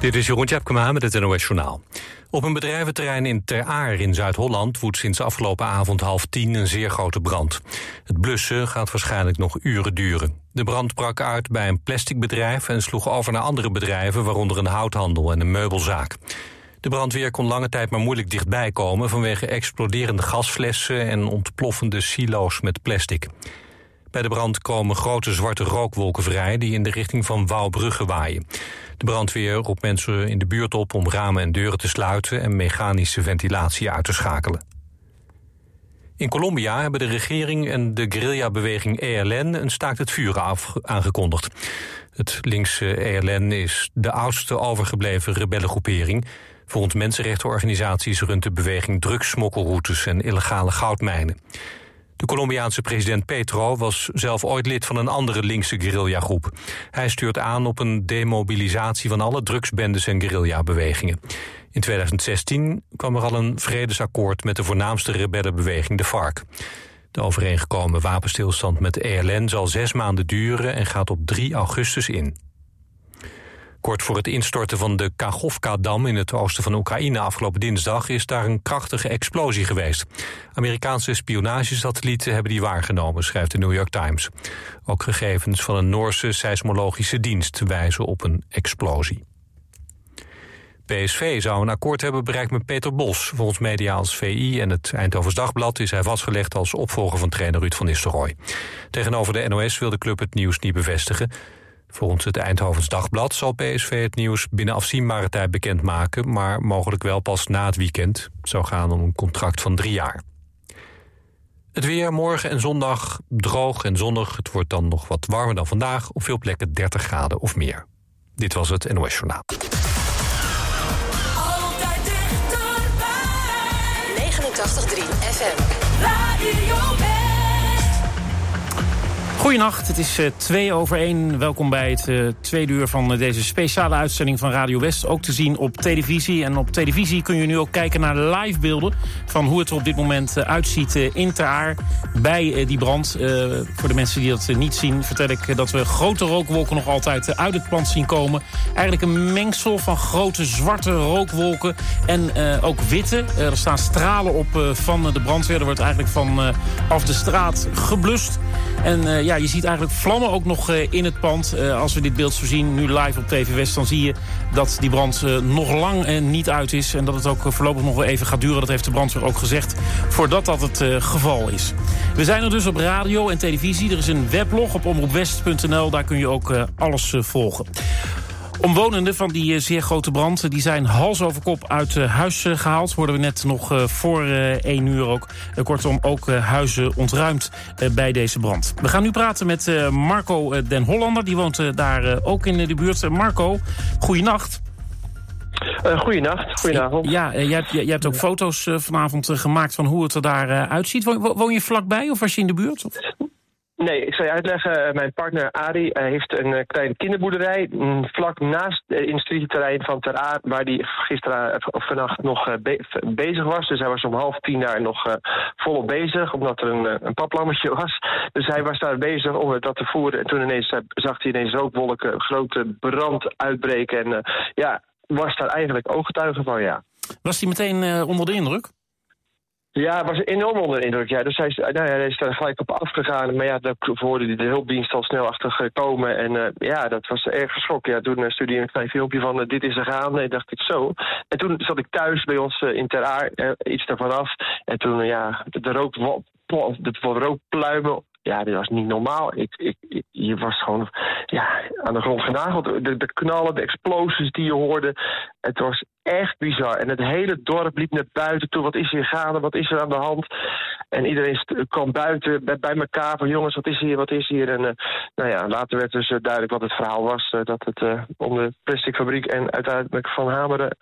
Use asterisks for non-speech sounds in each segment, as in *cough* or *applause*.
Dit is Jeroen Tjepkema met het NOS Journaal. Op een bedrijventerrein in Ter Aar in Zuid-Holland... woedt sinds afgelopen avond half tien een zeer grote brand. Het blussen gaat waarschijnlijk nog uren duren. De brand brak uit bij een plasticbedrijf... en sloeg over naar andere bedrijven, waaronder een houthandel en een meubelzaak. De brandweer kon lange tijd maar moeilijk dichtbij komen... vanwege exploderende gasflessen en ontploffende silo's met plastic. Bij de brand komen grote zwarte rookwolken vrij... die in de richting van Wouwbrugge waaien. De brandweer roept mensen in de buurt op om ramen en deuren te sluiten... en mechanische ventilatie uit te schakelen. In Colombia hebben de regering en de guerrillabeweging ELN... een staakt het vuren aangekondigd. Het linkse ELN is de oudste overgebleven rebellengroepering. Volgens mensenrechtenorganisaties runt de beweging drugssmokkelroutes en illegale goudmijnen. De Colombiaanse president Petro was zelf ooit lid van een andere linkse guerrillagroep. Hij stuurt aan op een demobilisatie van alle drugsbendes en guerrillabewegingen. In 2016 kwam er al een vredesakkoord met de voornaamste rebellenbeweging, de FARC. De overeengekomen wapenstilstand met de ELN zal zes maanden duren en gaat op 3 augustus in. Kort voor het instorten van de Kachovka-dam in het oosten van Oekraïne afgelopen dinsdag is daar een krachtige explosie geweest. Amerikaanse spionagesatellieten hebben die waargenomen, schrijft de New York Times. Ook gegevens van een Noorse seismologische dienst wijzen op een explosie. PSV zou een akkoord hebben bereikt met Peter Bos. Volgens media als VI en het Eindhovens Dagblad is hij vastgelegd als opvolger van trainer Ruud van Nistelrooy. Tegenover de NOS wil de club het nieuws niet bevestigen. Volgens het Eindhovens Dagblad zal PSV het nieuws binnen afzienbare tijd bekendmaken... maar mogelijk wel pas na het weekend. Het zou gaan om een contract van drie jaar. Het weer morgen en zondag droog en zonnig. Het wordt dan nog wat warmer dan vandaag. Op veel plekken 30 graden of meer. Dit was het NOS Journaal. Altijd dichterbij. 89.3 FM. Radio Goedenacht, het is uh, twee over één. Welkom bij het uh, tweede uur van uh, deze speciale uitzending van Radio West. Ook te zien op televisie. En op televisie kun je nu ook kijken naar livebeelden... van hoe het er op dit moment uitziet in Ter bij die brand. voor de mensen die dat niet zien vertel ik dat we grote rookwolken nog altijd uit het plant zien komen. Eigenlijk een mengsel van grote zwarte rookwolken en ook witte. er staan stralen op van de brandweer. Er wordt eigenlijk van af de straat geblust. En ja, je ziet eigenlijk vlammen ook nog uh, in het pand. Uh, als we dit beeld zo zien, nu live op TV West... dan zie je dat die brand uh, nog lang niet uit is. En dat het ook voorlopig nog wel even gaat duren. Dat heeft de brandweer ook gezegd. Voordat dat het geval is. We zijn er dus op radio en televisie. Er is een weblog op omroepwest.nl. Daar kun je ook alles volgen. Omwonenden van die eh, zeer grote brand eh, die zijn hals over kop uit eh, huis gehaald. Worden we net nog voor één uur ook. kortom, ook huizen ontruimd bij deze brand. We gaan nu praten met Marco den Hollander. Die woont daar ook in de buurt. Marco, goeienacht. Uh, goeienacht, goedenavond. Ja, jij, hebt, jij hebt ook foto's vanavond gemaakt van hoe het er daar uitziet. Woon, woon, je vlakbij of was je in de buurt? Of? Nee, ik zal je uitleggen. Eh, mijn partner Ari heeft een eh, kleine kinderboerderij mm, vlak naast het industrieterrein van Ter Aar, waar hij gisteren eh, of vannacht nog bezig was. Dus hij was om half tien daar nog volop bezig, omdat er een, een paplammetje *laughs* was. Dus hij was daar bezig om dat te voeren. En toen ineens zag hij ineens rookwolken, grote brand uitbreken. En ja, was daar eigenlijk ooggetuige van, ja. Was hij meteen onder de indruk? Ja, was enorm onder de indruk. Ja. Dus hij, nou ja, hij is gelijk op afgegaan. Maar ja, daar hoorde de hulpdienst al snel achter komen. En uh, ja, dat was erg geschrokken. Ja, toen uh, stuurde hij een filmpje van uh, dit is er gaande. En dacht ik zo. En toen zat ik thuis bij ons in Ter Aar, iets daarvan af. En toen, ja, de, rook, de rookpluimen ja, dit was niet normaal. Ik, ik, je was gewoon ja, aan de grond genageld. De knallen, de explosies die je hoorde. Het was echt bizar. En het hele dorp liep naar buiten toe. Wat is hier gaande? Wat is er aan de hand? En iedereen kwam buiten bij, bij elkaar van jongens, wat is hier, wat is hier? En uh, nou ja, later werd dus uh, duidelijk wat het verhaal was. Uh, dat het om de plasticfabriek en uiteindelijk van Hameren,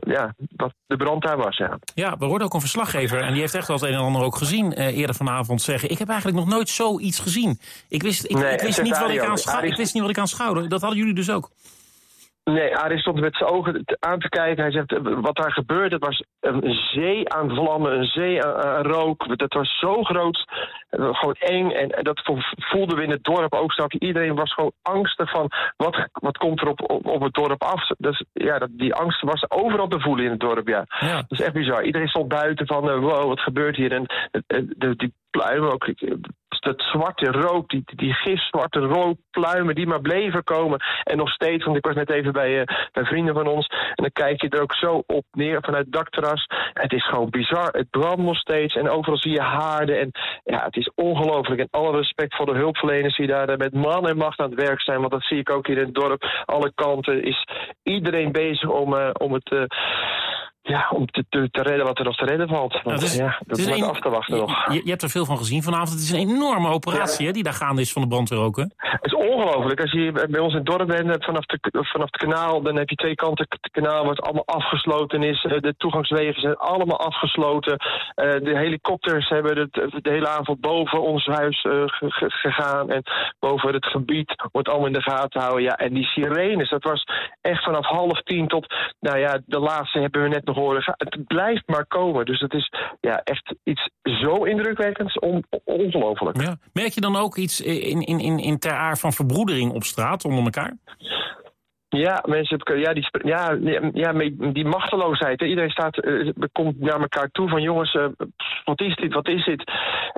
ja, dat de brand daar was. Ja. ja, we hoorden ook een verslaggever en die heeft echt wel het een en ander ook gezien eerder vanavond zeggen. Ik heb eigenlijk nog nooit zoiets gezien. Ik wist, ik, ik wist, niet, wat ik, aan ik wist niet wat ik aan schouwde. Dat hadden jullie dus ook. Nee, Arie stond met zijn ogen aan te kijken. Hij zegt, wat daar gebeurde, het was een zee aan vlammen, een zee aan, rook. Dat was zo groot, gewoon eng. En, dat voelden we in het dorp ook. Je? Iedereen was gewoon angstig van, wat, wat komt er op, op, het dorp af? Dus ja, dat, die angst was overal te voelen in het dorp, ja. ja. Dat is echt bizar. Iedereen stond buiten van, wow, wat gebeurt hier? En de, die pluimen ook dat zwarte rook, die, die gifzwarte rookpluimen die maar bleven komen. En nog steeds, want ik was net even bij, uh, bij vrienden van ons. En dan kijk je er ook zo op neer vanuit dakterras. Het is gewoon bizar. Het brandt nog steeds. En overal zie je haarden. En ja, het is ongelooflijk. En alle respect voor de hulpverleners die daar met man en macht aan het werk zijn. Want dat zie ik ook hier in het dorp. Alle kanten is iedereen bezig om, uh, om het. Uh, ja, om te, te, te, redden wat er nog te redden valt. Want, nou, ja, dat is een, af te wachten nog. Je, je, hebt er veel van gezien vanavond. Het is een enorme operatie hè, die daar gaande is van de brandweer ook. Hè? Het is ongelooflijk. Als je bij ons in het dorp bent, vanaf, de, vanaf het kanaal... dan heb je twee kanten. Het kanaal wordt allemaal afgesloten is. Eh, de toegangswegen zijn allemaal afgesloten. Uh, de helikopters hebben het, de hele avond boven ons huis uh, gegaan. En boven het gebied wordt allemaal in de gaten houden. Ja, en die sirenes, dat was echt vanaf half tien tot... nou ja, de laatste hebben we net nog het blijft maar komen. Dus het is ja, echt iets zo indrukwekkends, on, ongelooflijk. Ja. Merk je dan ook iets in, in, in, in ter aard van verbroedering op straat onder elkaar? Ja, mensen ja, die, ja, ja, die machteloosheid. Hè. Iedereen staat, uh, komt naar elkaar toe van jongens, uh, wat is dit, wat is dit?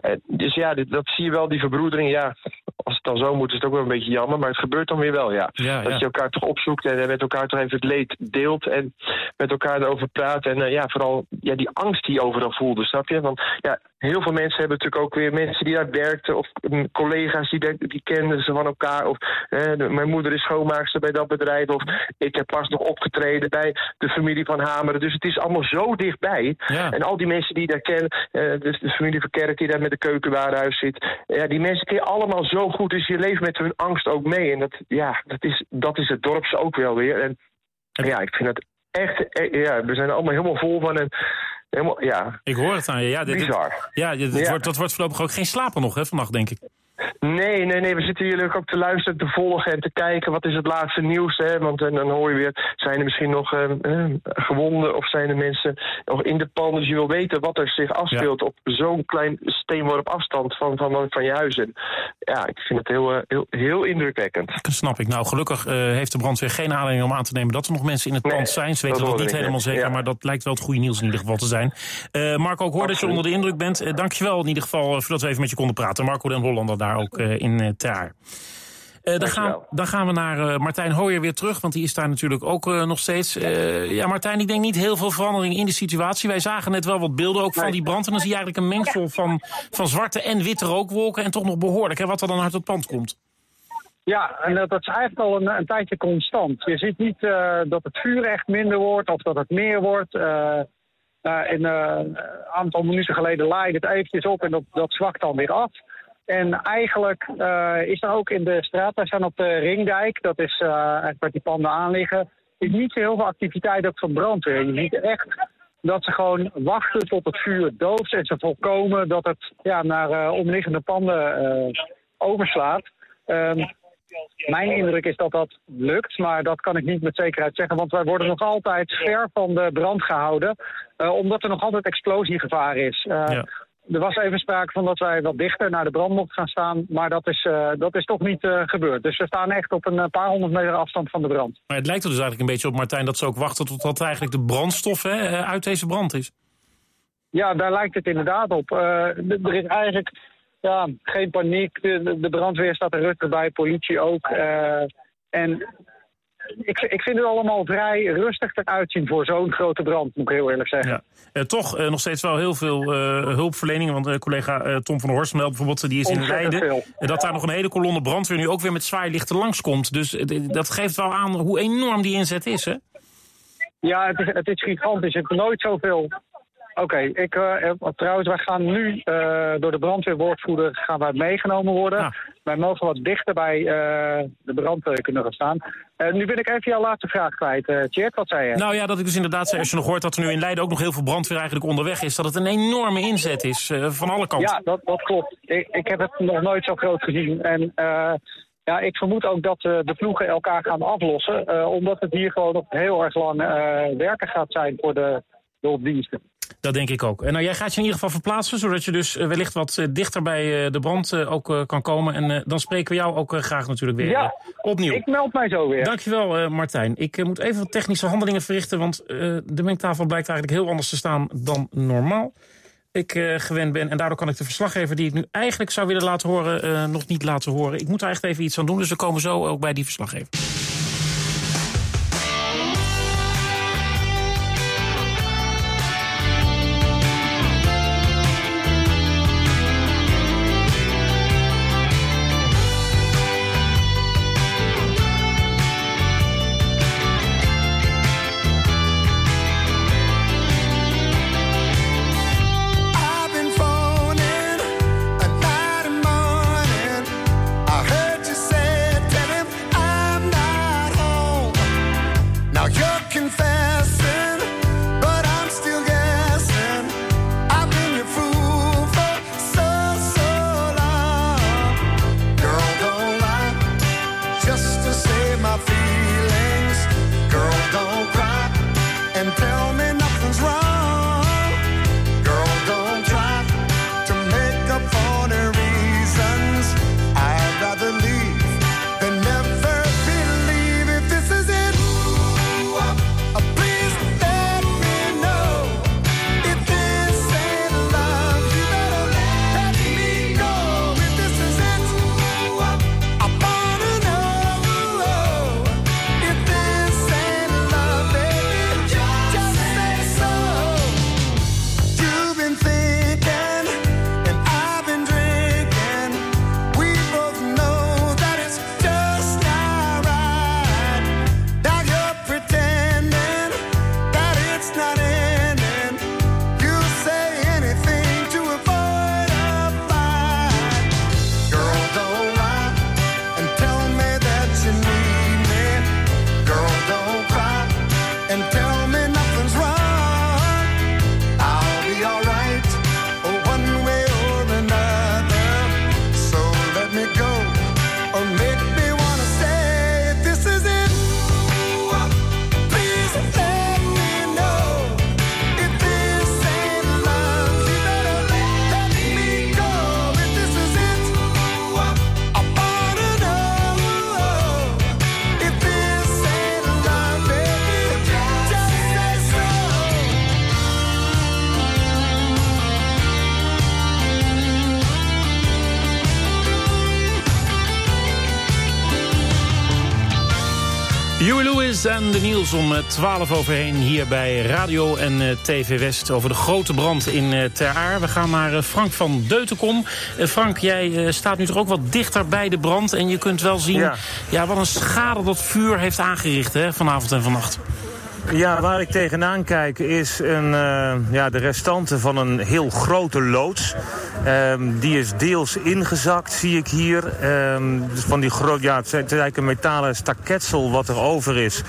Uh, dus ja, dit, dat zie je wel, die verbroedering. Ja, als het dan zo moet, is het ook wel een beetje jammer. Maar het gebeurt dan weer wel, ja. ja dat je elkaar toch opzoekt en met elkaar toch even het leed deelt. En met elkaar erover praat. En ja, vooral ja, die angst die je overal voelde, snap je? Want ja, heel veel mensen hebben natuurlijk ook weer mensen die daar werkten. Of collega's die, die kenden ze van elkaar. Of mijn moeder is schoonmaakster bij dat bedrijf. Of ik heb pas nog opgetreden bij de familie van Hameren. Dus het is allemaal zo dichtbij. En al die mensen die daar kennen. Uh, dus de familie van Kerk die daar met de keukenwarenhuis zit. Ja, die mensen ken je allemaal zo goed. Dus je leeft met hun angst ook mee. En dat, ja, dat, is, dat is het dorps ook wel weer. En ja, ik vind het echt... Eh, ja, we zijn er allemaal helemaal vol van. En helemaal, ja. Ik hoor het aan je. Ja, dit, Bizar. ja, dit, Wordt, dat wordt voorlopig ook geen slapen nog, hè, vannacht, denk ik. Nee, nee, nee. We zitten hier ook te luisteren, te volgen en te kijken. Wat is het laatste nieuws? Hè? Want en dan hoor je weer, zijn er misschien nog uh, gewonden of zijn er mensen nog in de pan? Dus je wil weten wat er zich afspeelt op zo'n klein steenworp afstand van, van, van je huizen. Ja, ik vind het heel, uh, heel, heel indrukwekkend. Dat snap ik. Nou, gelukkig uh, heeft de brandweer geen aanleiding om aan te nemen dat er nog mensen in het pand zijn. Ze weten dat niet helemaal zeker, maar dat lijkt wel het goede nieuws in ieder geval te zijn. Marco, ik hoor dat je onder de indruk bent. dankjewel in ieder geval voor dat we even met je konden praten. Marco den Hollander daar ook eh, in uh, Ter uh, dan, gaan, dan gaan we naar uh, Martijn Hooyer weer terug, want die is daar natuurlijk ook uh, nog steeds. ja, Martijn, ik denk niet heel veel verandering in de situatie. Wij zagen net wel wat beelden ook van die brand. En dan zie je eigenlijk een mengsel van, van zwarte en witte rookwolken. En toch nog behoorlijk, hè, wat er dan uit het pand komt. Ja, en dat, is eigenlijk al een, een tijdje constant. Je ziet niet dat het vuur echt minder wordt of dat het meer wordt. een aantal minuten geleden laaide het eventjes op en dat, dat zwakt dan weer af. En eigenlijk uh, is er ook in de straat, wij staan op de Ringdijk, dat is uh, waar die panden aan liggen, is niet zo heel veel activiteit ook van brandweer. Je ziet echt dat ze gewoon wachten tot het vuur dooft en ze voorkomen dat het ja, naar uh, omliggende panden overslaat. Um, mijn indruk is dat dat lukt, maar dat kan ik niet met zekerheid zeggen. Want wij worden nog altijd ver van de brand gehouden. Omdat er nog altijd explosiegevaar is. Ja er was even sprake van dat wij wat dichter naar de brand mochten gaan staan. Maar dat is, uh, dat is toch niet uh, gebeurd. Dus we staan echt op een eh, paar honderd meter afstand van de brand. Maar het lijkt er dus eigenlijk een beetje op, Martijn, dat ze ook wachten totdat eigenlijk de brandstof hè, uit deze brand is. Ja, daar lijkt het inderdaad op. er is eigenlijk ja, geen paniek. De, de brandweer staat er rustig bij, politie ook. en ik, ik vind het allemaal vrij rustig eruit zien voor zo'n grote brand, moet ik heel eerlijk zeggen. Ja. Eh, toch uh, nog steeds wel heel veel uh, hulpverleningen. Want collega Tom van der Horst meldt bijvoorbeeld, die is in Leiden. Dat daar nog een hele kolonne brandweer nu ook weer met zwaailichten langskomt. Dus dat geeft wel aan hoe enorm die inzet is, hè? Ja, het is, het is gigantisch. Ik heb nooit zoveel Oké, ik uh, trouwens, wij gaan nu uh, door de brandweerwoordvoerder gaan wij meegenomen worden. Ah. Wij mogen wat dichter bij uh, de brand kunnen gaan staan. nu ben ik even jouw laatste vraag kwijt. Uh, Tjert, wat zei je? Nou ja, dat ik dus inderdaad zei, als je nog hoort dat er nu in Leiden ook nog heel veel brandweer eigenlijk onderweg is, dat het een enorme inzet is van alle kanten. Ja, dat, dat klopt. Ik, ik heb het nog nooit zo groot gezien. En ja, ik vermoed ook dat de ploegen elkaar gaan aflossen. omdat het hier gewoon nog heel erg lang werken gaat zijn voor de hulpdiensten. Dat denk ik ook. En nou, jij gaat je in ieder geval verplaatsen, zodat je dus eh, wellicht wat eh, dichter bij eh, de brand ook kan komen. En dan spreken we jou ook graag natuurlijk weer ja, opnieuw. ik meld mij zo weer. Dankjewel Martijn. Ik moet even wat technische handelingen verrichten, want de mengtafel blijkt eigenlijk heel anders te staan dan normaal ik gewend ben. En daardoor kan ik de verslaggever die ik nu eigenlijk zou willen laten horen, nog niet laten horen. Ik moet er echt even iets aan doen, dus we komen zo ook bij die verslaggever. De nieuws om 12 eh, overheen hier bij Radio en eh, TV West... over de grote brand in eh, Ter Aar. We gaan naar Frank van Deutenkom. Frank, jij staat nu toch ook wat dichter bij de brand... en je kunt wel zien ja. wat een schade dat vuur heeft aangericht hè, vanavond en vannacht. Ja, waar ik tegenaan kijk is een, ja, de restanten van een heel grote loods. Um, die is deels ingezakt, zie ik hier. Um, van die groot, ja, het is een metalen staketsel wat er over is.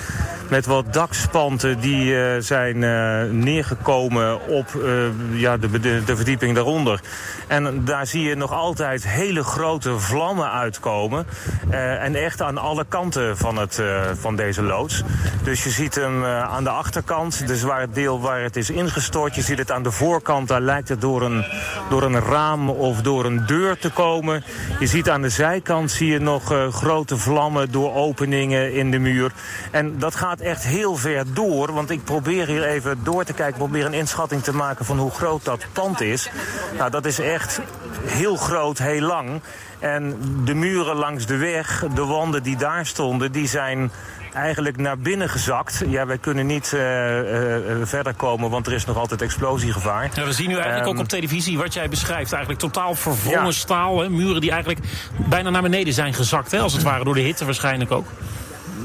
Met wat dakspanten die uh, zijn uh, neergekomen op uh, ja, de, de, de, verdieping daaronder. En daar zie je nog altijd hele grote vlammen uitkomen. en echt aan alle kanten van, het, van deze loods. Dus je ziet hem aan de achterkant, dus waar het deel waar het is ingestort. Je ziet het aan de voorkant, daar lijkt het door een, door een raam of door een deur te komen. Je ziet aan de zijkant zie je nog uh, grote vlammen door openingen in de muur. En dat gaat echt heel ver door, want ik probeer hier even door te kijken, probeer een inschatting te maken van hoe groot dat pand is. Nou, dat is echt heel groot, heel lang. En de muren langs de weg, de wanden die daar stonden, die zijn eigenlijk naar binnen gezakt. Ja, wij kunnen niet uh, uh, verder komen, want er is nog altijd explosiegevaar. Ja, we zien nu eigenlijk ook ehm, op televisie wat jij beschrijft. Eigenlijk totaal verwrongen staal. Hè? Muren die eigenlijk bijna naar beneden zijn gezakt. Hè? Als het ware door de hitte waarschijnlijk ook.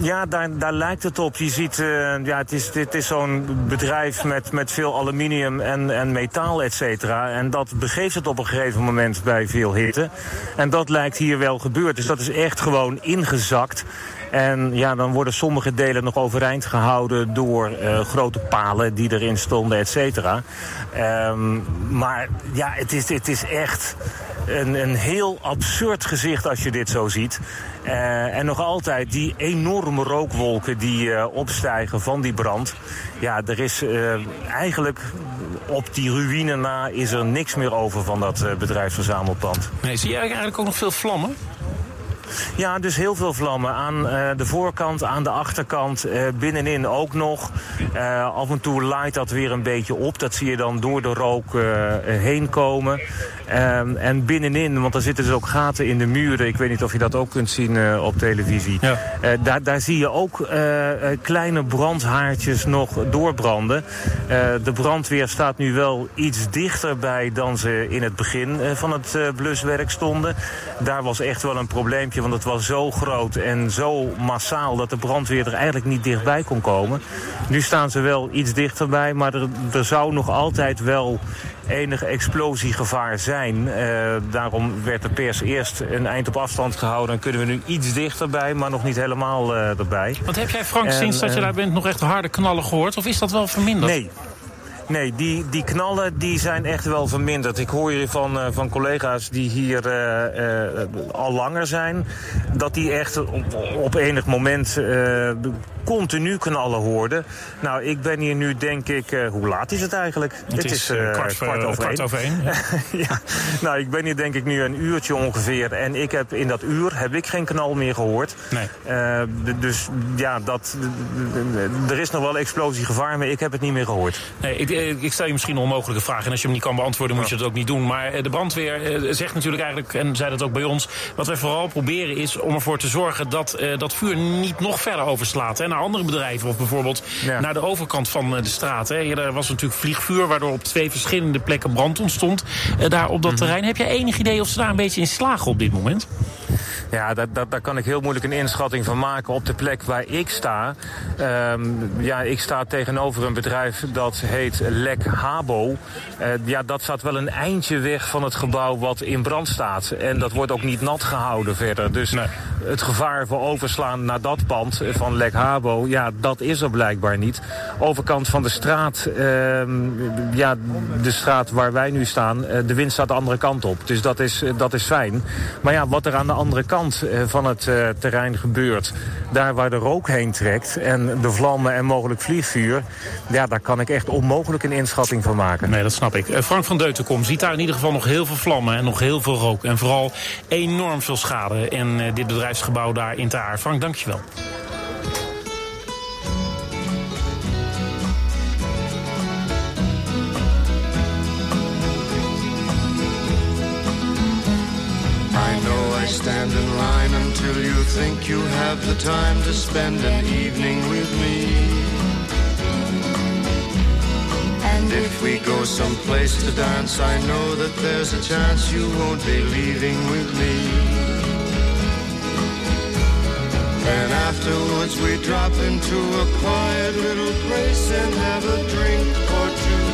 Ja, daar, daar lijkt het op. Je ziet, uh, ja, het is, dit is zo'n bedrijf met, met veel aluminium en, en metaal, et cetera. En dat begeeft het op een gegeven moment bij veel hitte. En dat lijkt hier wel gebeurd. Dus dat is echt gewoon ingezakt. En ja, dan worden sommige delen nog overeind gehouden door uh, grote palen die erin stonden, et cetera. Um, maar ja, het is, het is echt een, een heel absurd gezicht als je dit zo ziet. Uh, en nog altijd die enorme rookwolken die uh, opstijgen van die brand. Ja, er is eigenlijk op die ruïne na is er niks meer over van dat bedrijfsverzamelpand. Nee, zie je eigenlijk ook nog veel vlammen? Ja, dus heel veel vlammen. Aan uh, de voorkant, aan de achterkant, uh, binnenin ook nog. Uh, af en toe laait dat weer een beetje op. Dat zie je dan door de rook heen komen. Ehm, en binnenin, want er zitten dus ook gaten in de muren. Ik weet niet of je dat ook kunt zien op televisie. Ja. daar, daar zie je ook kleine brandhaartjes nog doorbranden. de brandweer staat nu wel iets dichterbij dan ze in het begin van het bluswerk stonden. Daar was echt wel een probleempje want het was zo groot en zo massaal dat de brandweer er eigenlijk niet dichtbij kon komen. Nu staan ze wel iets dichterbij, maar er, er zou nog altijd wel enig explosiegevaar zijn. Uh, daarom werd de pers eerst een eind op afstand gehouden. En kunnen we nu iets dichterbij, maar nog niet helemaal uh, erbij. Wat heb jij, Frank, en, sinds dat je daar bent nog echt harde knallen gehoord? Of is dat wel verminderd? Nee, Nee, die, die knallen die zijn echt wel verminderd. Ik hoor je van, uh, van collega's die hier uh, uh, al langer zijn... dat die echt op, op enig moment continu knallen hoorden. Nou, ik ben hier nu denk ik... Uh, hoe laat is het eigenlijk? Het, het is, uh, kwart, kwart, over kwart over één. ja. Nou, ik ben hier denk ik nu een uurtje ongeveer. En ik heb in dat uur heb ik geen knal meer gehoord. Nee. Uh, dus ja, dat, er is nog wel explosiegevaar, maar ik heb het niet meer gehoord. Nee, ik, ik stel je misschien een onmogelijke vraag. En als je hem niet kan beantwoorden, moet je dat ook niet doen. Maar de brandweer zegt natuurlijk eigenlijk, en zei dat ook bij ons... wat wij vooral proberen is om ervoor te zorgen dat dat vuur niet nog verder overslaat. Hè? naar andere bedrijven. Of bijvoorbeeld ja. naar de overkant van eh, de straat. Hè. Er was natuurlijk vliegvuur, waardoor op twee verschillende plekken brand ontstond. Daar op dat mm -hmm. terrein. Heb je enig idee of ze daar een beetje in slagen op dit moment? Ja, dat, dat, daar kan ik heel moeilijk een inschatting van maken. Op de plek waar ik sta, um, ja, ik sta tegenover een bedrijf dat heet Lek Habo. Uh, ja, dat staat wel een eindje weg van het gebouw wat in brand staat. En dat wordt ook niet nat gehouden verder. Dus nee. het gevaar voor overslaan naar dat pand van Lek Habo, ja, dat is er blijkbaar niet. Overkant van de straat, um, ja, de straat waar wij nu staan, uh, de wind staat de andere kant op. Dus dat is, dat is fijn. Maar ja, wat er aan de andere kant van het terrein gebeurt. Daar waar de rook heen trekt en de vlammen en mogelijk vliegvuur... ja, daar kan ik echt onmogelijk een inschatting van maken. Nee, dat snap ik. Uh, Frank van Deutenkom ziet daar in ieder geval nog heel veel vlammen... en nog heel veel rook en vooral enorm veel schade in uh, dit bedrijfsgebouw daar in Taar. Frank, dankjewel. stand in line until you think you have the time to spend an evening with me. If we go someplace to dance, I know that there's a chance you won't be leaving with me. Then afterwards we drop into a quiet little place and have a drink or two.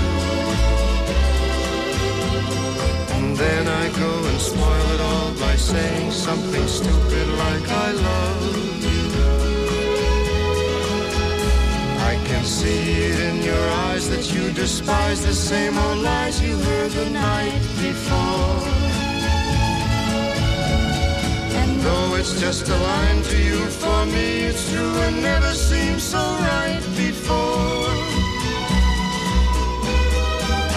And then I go and spoil it all by saying something stupid like I love you. Can see it in your eyes that you despise the same old lies you heard the night before. And though it's just a line to you, for me it's true and never seemed so right before.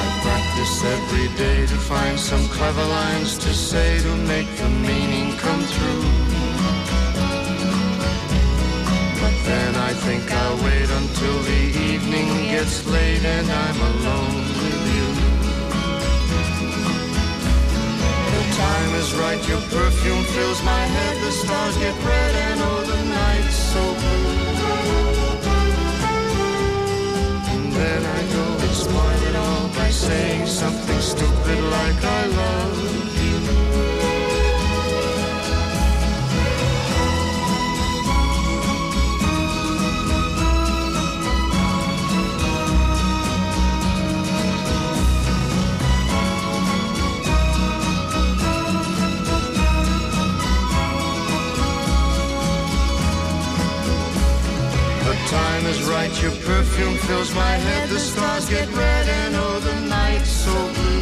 I practice every day to find some clever lines to say to make the meaning come true. Then I think I'll wait until the evening gets late and I'm alone with you. The time is right, your perfume fills my head, the stars get red and oh the night's so blue. And then I go and spoil it all by saying something stupid like I love time your perfume fills my head, the stars get red and oh the night's so blue.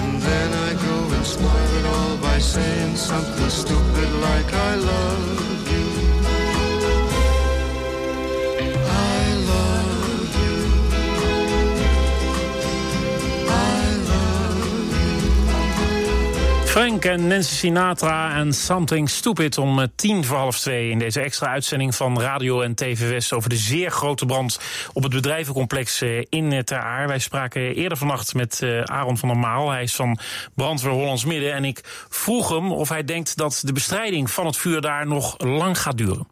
And then I go and spoil it all by saying something stupid like I love you. Frank en Nancy Sinatra en Something Stupid om eh, tien voor half twee... in deze extra uitzending van Radio en TV West... over de zeer grote brand op het bedrijvencomplex eh, in eh, Ter Aar. Wij spraken eerder vannacht met Aaron van der Maal. Hij is van Brandweer Hollands Midden. En ik vroeg hem of hij denkt dat de bestrijding van het vuur daar nog lang gaat duren.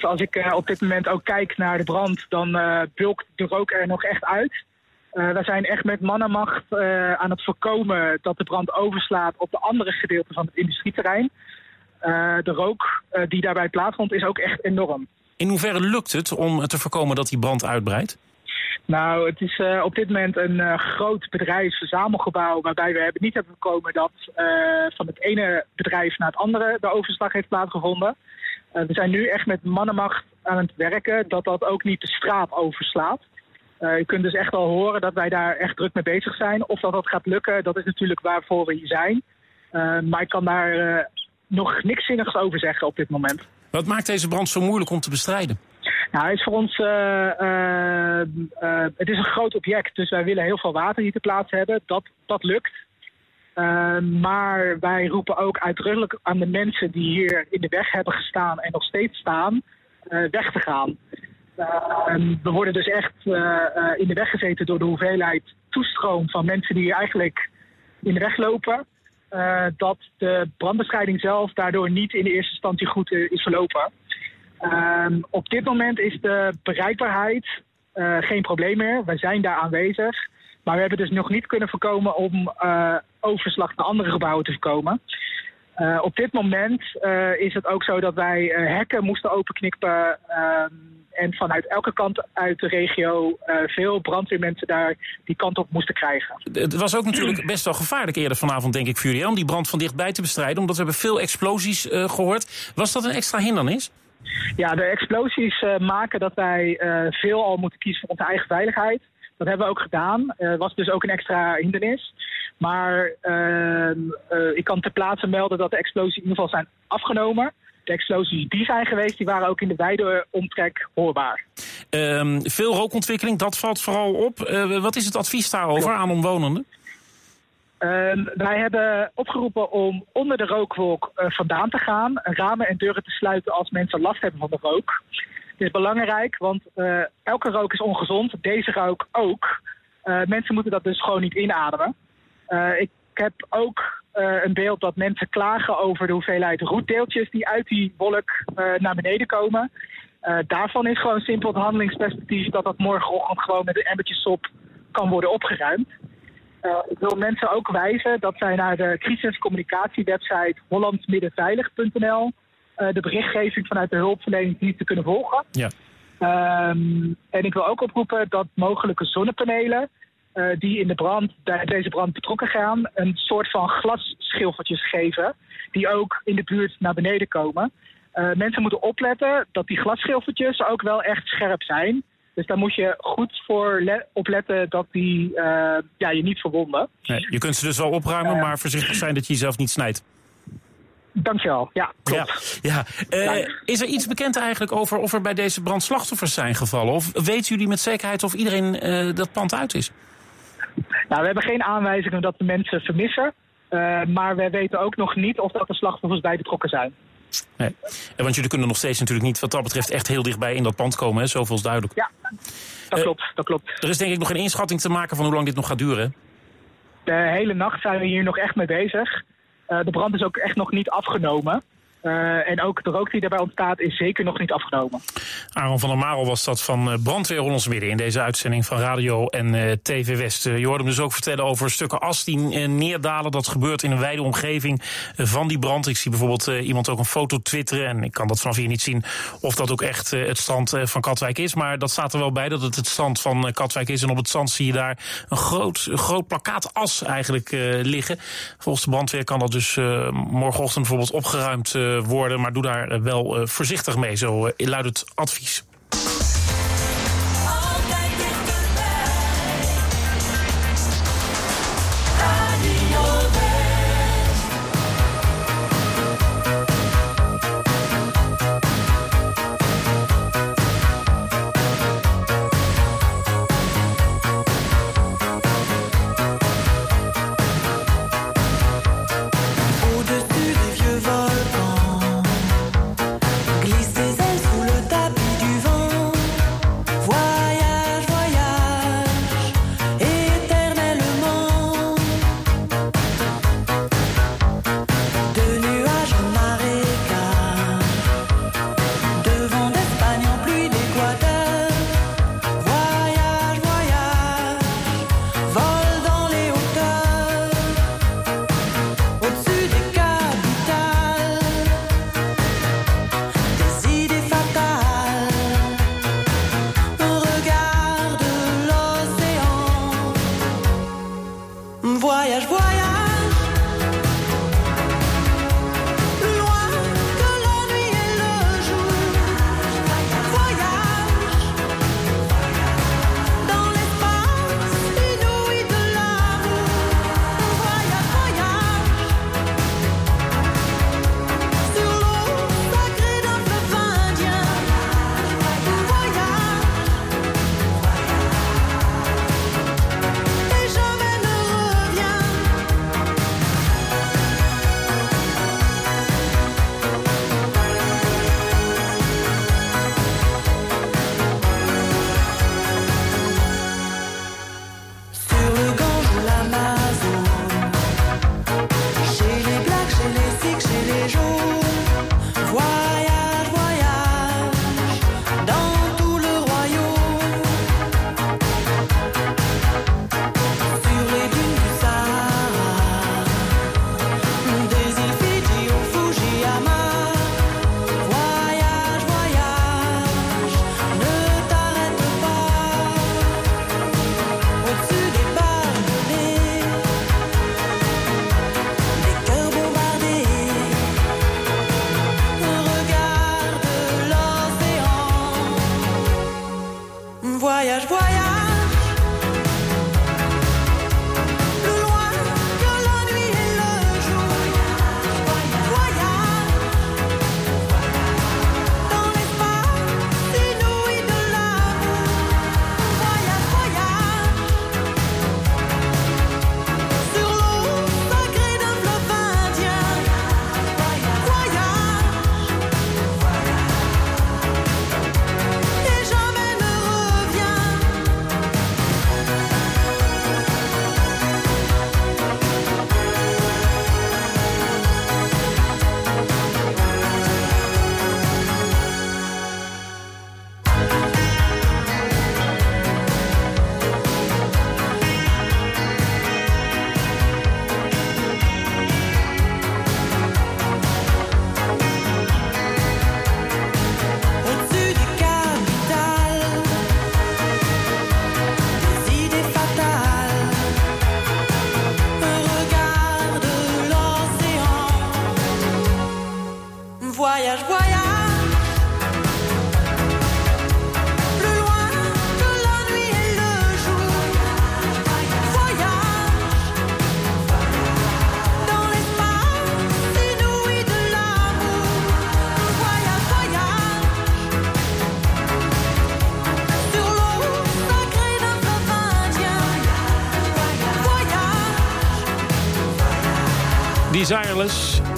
Als ik op dit moment ook kijk naar de brand, dan bulkt de rook er nog echt uit. Eh we zijn echt met mannenmacht eh, aan het voorkomen dat de brand overslaat op de andere gedeelten van het industrieterrein. Eh, de rook die daarbij plaatsvond is ook echt enorm. In hoeverre lukt het om te voorkomen dat die brand uitbreidt? Nou, het is op dit moment een groot bedrijfsverzamelgebouw waarbij we hebben niet hebben voorkomen dat van het ene bedrijf naar het andere de overslag heeft plaatsgevonden. We zijn nu echt met mannenmacht aan het werken dat dat ook niet de straat overslaat. Eh, je kunt dus echt wel horen dat wij daar echt druk mee bezig zijn. Of dat dat gaat lukken, dat is natuurlijk waarvoor we hier zijn. Eh, maar ik kan daar eh, nog niks zinnigs over zeggen op dit moment. Wat maakt deze brand zo moeilijk om te bestrijden? Nou, het is voor ons het is een groot object, dus wij willen heel veel water hier te plaatsen hebben. Dat, dat lukt. Maar wij roepen ook uitdrukkelijk aan de mensen die hier in de weg hebben gestaan en nog steeds staan, weg te gaan. Eh, we worden dus echt eh, eh, in de weg gezeten door de hoeveelheid toestroom van mensen die eigenlijk in de weg lopen. eh, dat de brandbestrijding zelf daardoor niet in de eerste instantie goed is verlopen. Ehm, op dit moment is de bereikbaarheid geen probleem meer. Wij zijn daar aanwezig. Maar we hebben dus nog niet kunnen voorkomen om overslag naar andere gebouwen te voorkomen. Eh, op dit moment eh, is het ook zo dat wij eh, hekken moesten openknippen. ehm, en vanuit elke kant uit de regio veel brandweermensen daar die kant op moesten krijgen. Het was ook natuurlijk best wel gevaarlijk eerder vanavond, denk ik, jullie... om die brand van dichtbij te bestrijden, omdat we hebben veel explosies eh, gehoord. Was dat een extra hindernis? Ja, de explosies maken dat wij veel al moeten kiezen voor onze eigen veiligheid. Dat hebben we ook gedaan. Was dus ook een extra hindernis. Maar ehm, eh, ik kan ter plaatse melden dat de explosies in ieder geval zijn afgenomen. De explosies die zijn geweest, die waren ook in de wijde omtrek hoorbaar. Ehm, veel rookontwikkeling, dat valt vooral op. Eh, wat is het advies daarover aan omwonenden? Ehm, wij hebben opgeroepen om onder de rookwolk eh, vandaan te gaan. Ramen en deuren te sluiten als mensen last hebben van de rook. Is belangrijk, want eh, elke rook is ongezond. Deze rook ook. Eh, mensen moeten dat dus gewoon niet inademen. Eh, ik heb ook een beeld dat mensen klagen over de hoeveelheid roetdeeltjes die uit die wolk naar beneden komen. Daarvan is gewoon simpel het handelingsperspectief dat dat morgenochtend gewoon met een emmertje sop kan worden opgeruimd. Ik wil mensen ook wijzen dat zij naar de crisiscommunicatiewebsite hollandsmiddenveilig.nl de berichtgeving vanuit de hulpverleningsdiensten kunnen volgen. Ja. Ehm, en ik wil ook oproepen dat mogelijke zonnepanelen eh, die in de brand, bij deze brand betrokken gaan, een soort van glasschilfertjes geven, die ook in de buurt naar beneden komen. Eh, mensen moeten opletten dat die glasschilfertjes ook wel echt scherp zijn. Dus daar moet je goed voor le- opletten dat die eh, ja, je niet verwonden. Nee, je kunt ze dus wel opruimen, maar voorzichtig zijn dat je jezelf niet snijdt. Dankjewel. Ja, klopt. Ja, ja. Eh, is er iets bekend eigenlijk over of er bij deze brand slachtoffers zijn gevallen? Of weten jullie met zekerheid of iedereen eh, dat pand uit is? Nou, we hebben geen aanwijzingen dat de mensen vermissen. Eh, maar we weten ook nog niet of dat de slachtoffers bij betrokken zijn. Nee. Want jullie kunnen nog steeds natuurlijk niet wat dat betreft echt heel dichtbij in dat pand komen. Hè? Zoveel is duidelijk. Ja, dat klopt. Dat klopt. Er is denk ik nog een inschatting te maken van hoe lang dit nog gaat duren. De hele nacht zijn we hier nog echt mee bezig. Eh, de brand is ook echt nog niet afgenomen. Eh, en ook de rook die daarbij ontstaat is zeker nog niet afgenomen. Aaron van der Marel was dat van eh, Brandweer Hollands Midden... in deze uitzending van Radio en eh, TV West. Je hoorde hem dus ook vertellen over stukken as die neerdalen. Dat gebeurt in een wijde omgeving van die brand. Ik zie bijvoorbeeld iemand ook een foto twitteren... en ik kan dat vanaf hier niet zien of dat ook echt het strand van Katwijk is. Maar dat staat er wel bij dat het het strand van Katwijk is. En op het strand zie je daar een groot, groot plakkaat as eigenlijk liggen. Volgens de brandweer kan dat dus morgenochtend bijvoorbeeld opgeruimd worden... maar doe daar eh, wel eh, voorzichtig mee, zo eh, luidt het advies.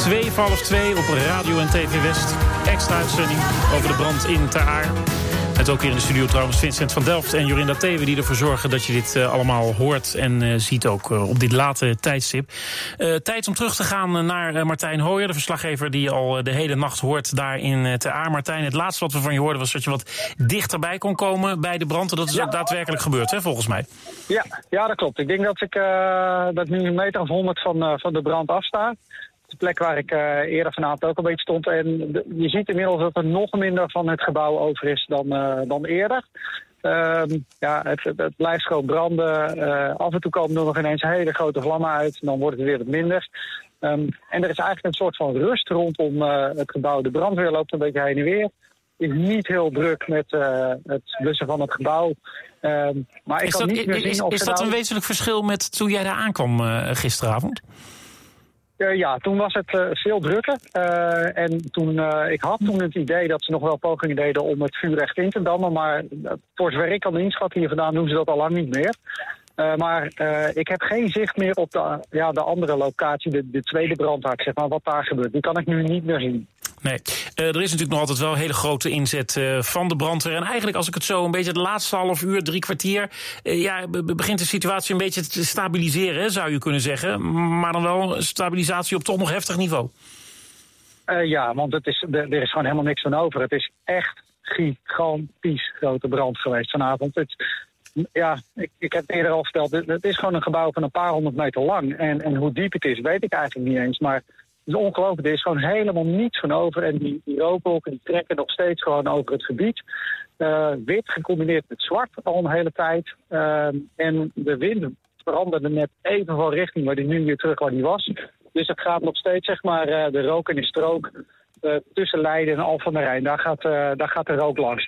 2 voor half 2 op Radio en TV West. Extra uitzending over de brand in Ter Aar. Met ook hier in de studio trouwens Vincent van Delft en Jorinda Thewe... die ervoor zorgen dat je dit eh, allemaal hoort en eh, ziet ook eh, op dit late tijdstip. Tijd om terug te gaan naar Martijn Hooyer, de verslaggever... die al de hele nacht hoort daar in Ter Aar. Martijn, het laatste wat we van je hoorden was dat je wat dichterbij kon komen bij de brand. En dat is ook daadwerkelijk gebeurd, hè, volgens mij. Ja, ja, dat klopt. Ik denk dat ik, dat ik nu een meter of honderd van, van de brand afsta. De plek waar ik eh, eerder vanavond ook een beetje stond. En de- je ziet inmiddels dat er nog minder van het gebouw over is dan, eh, dan eerder. Ehm, ja, het, blijft gewoon branden. Eh, af en toe komen er nog ineens hele grote vlammen uit. En dan wordt het weer wat minder. Ehm, en er is eigenlijk een soort van rust rondom het gebouw. De brandweer loopt een beetje heen en weer. is niet heel druk met het blussen van het gebouw. Ehm, maar ik Is kan dat, niet meer is, zien of is er dat nou- een wezenlijk verschil met toen jij daar aankwam gisteravond? Eh, ja, toen was het eh, veel drukker. Eh, en toen, ik had toen het idee dat ze nog wel pogingen deden om het vuur echt in te dammen. Maar voor zover ik kan inschatten hier vandaan doen ze dat al lang niet meer. Maar ik heb geen zicht meer op de, ja, de andere locatie, de, de tweede brandhaard, zeg maar, wat daar gebeurt. Die kan ik nu niet meer zien. Nee, Eh, er is natuurlijk nog altijd wel hele grote inzet eh, van de brandweer. En eigenlijk als ik het zo een beetje het laatste half uur, drie kwartier... eh, ja, be- be- begint de situatie een beetje te stabiliseren, zou je kunnen zeggen. Maar dan wel stabilisatie op toch nog heftig niveau. Ja, want het is, er, is gewoon helemaal niks van over. Het is echt gigantisch grote brand geweest vanavond. Het, ja, ik, ik heb het eerder al verteld. Het, het is gewoon een gebouw van een paar honderd meter lang. En, en hoe diep het is, weet ik eigenlijk niet eens. Maar is ongelooflijk. Er is gewoon helemaal niets van over. En die, die rookwolken die trekken nog steeds gewoon over het gebied. Eh, wit gecombineerd met zwart al een hele tijd. Eh, en de wind veranderde net even van richting, maar die nu weer terug waar die was. Dus het gaat nog steeds, zeg maar, eh, de rook en de strook eh, tussen Leiden en Alphen aan de Rijn. Daar gaat, daar gaat de rook langs.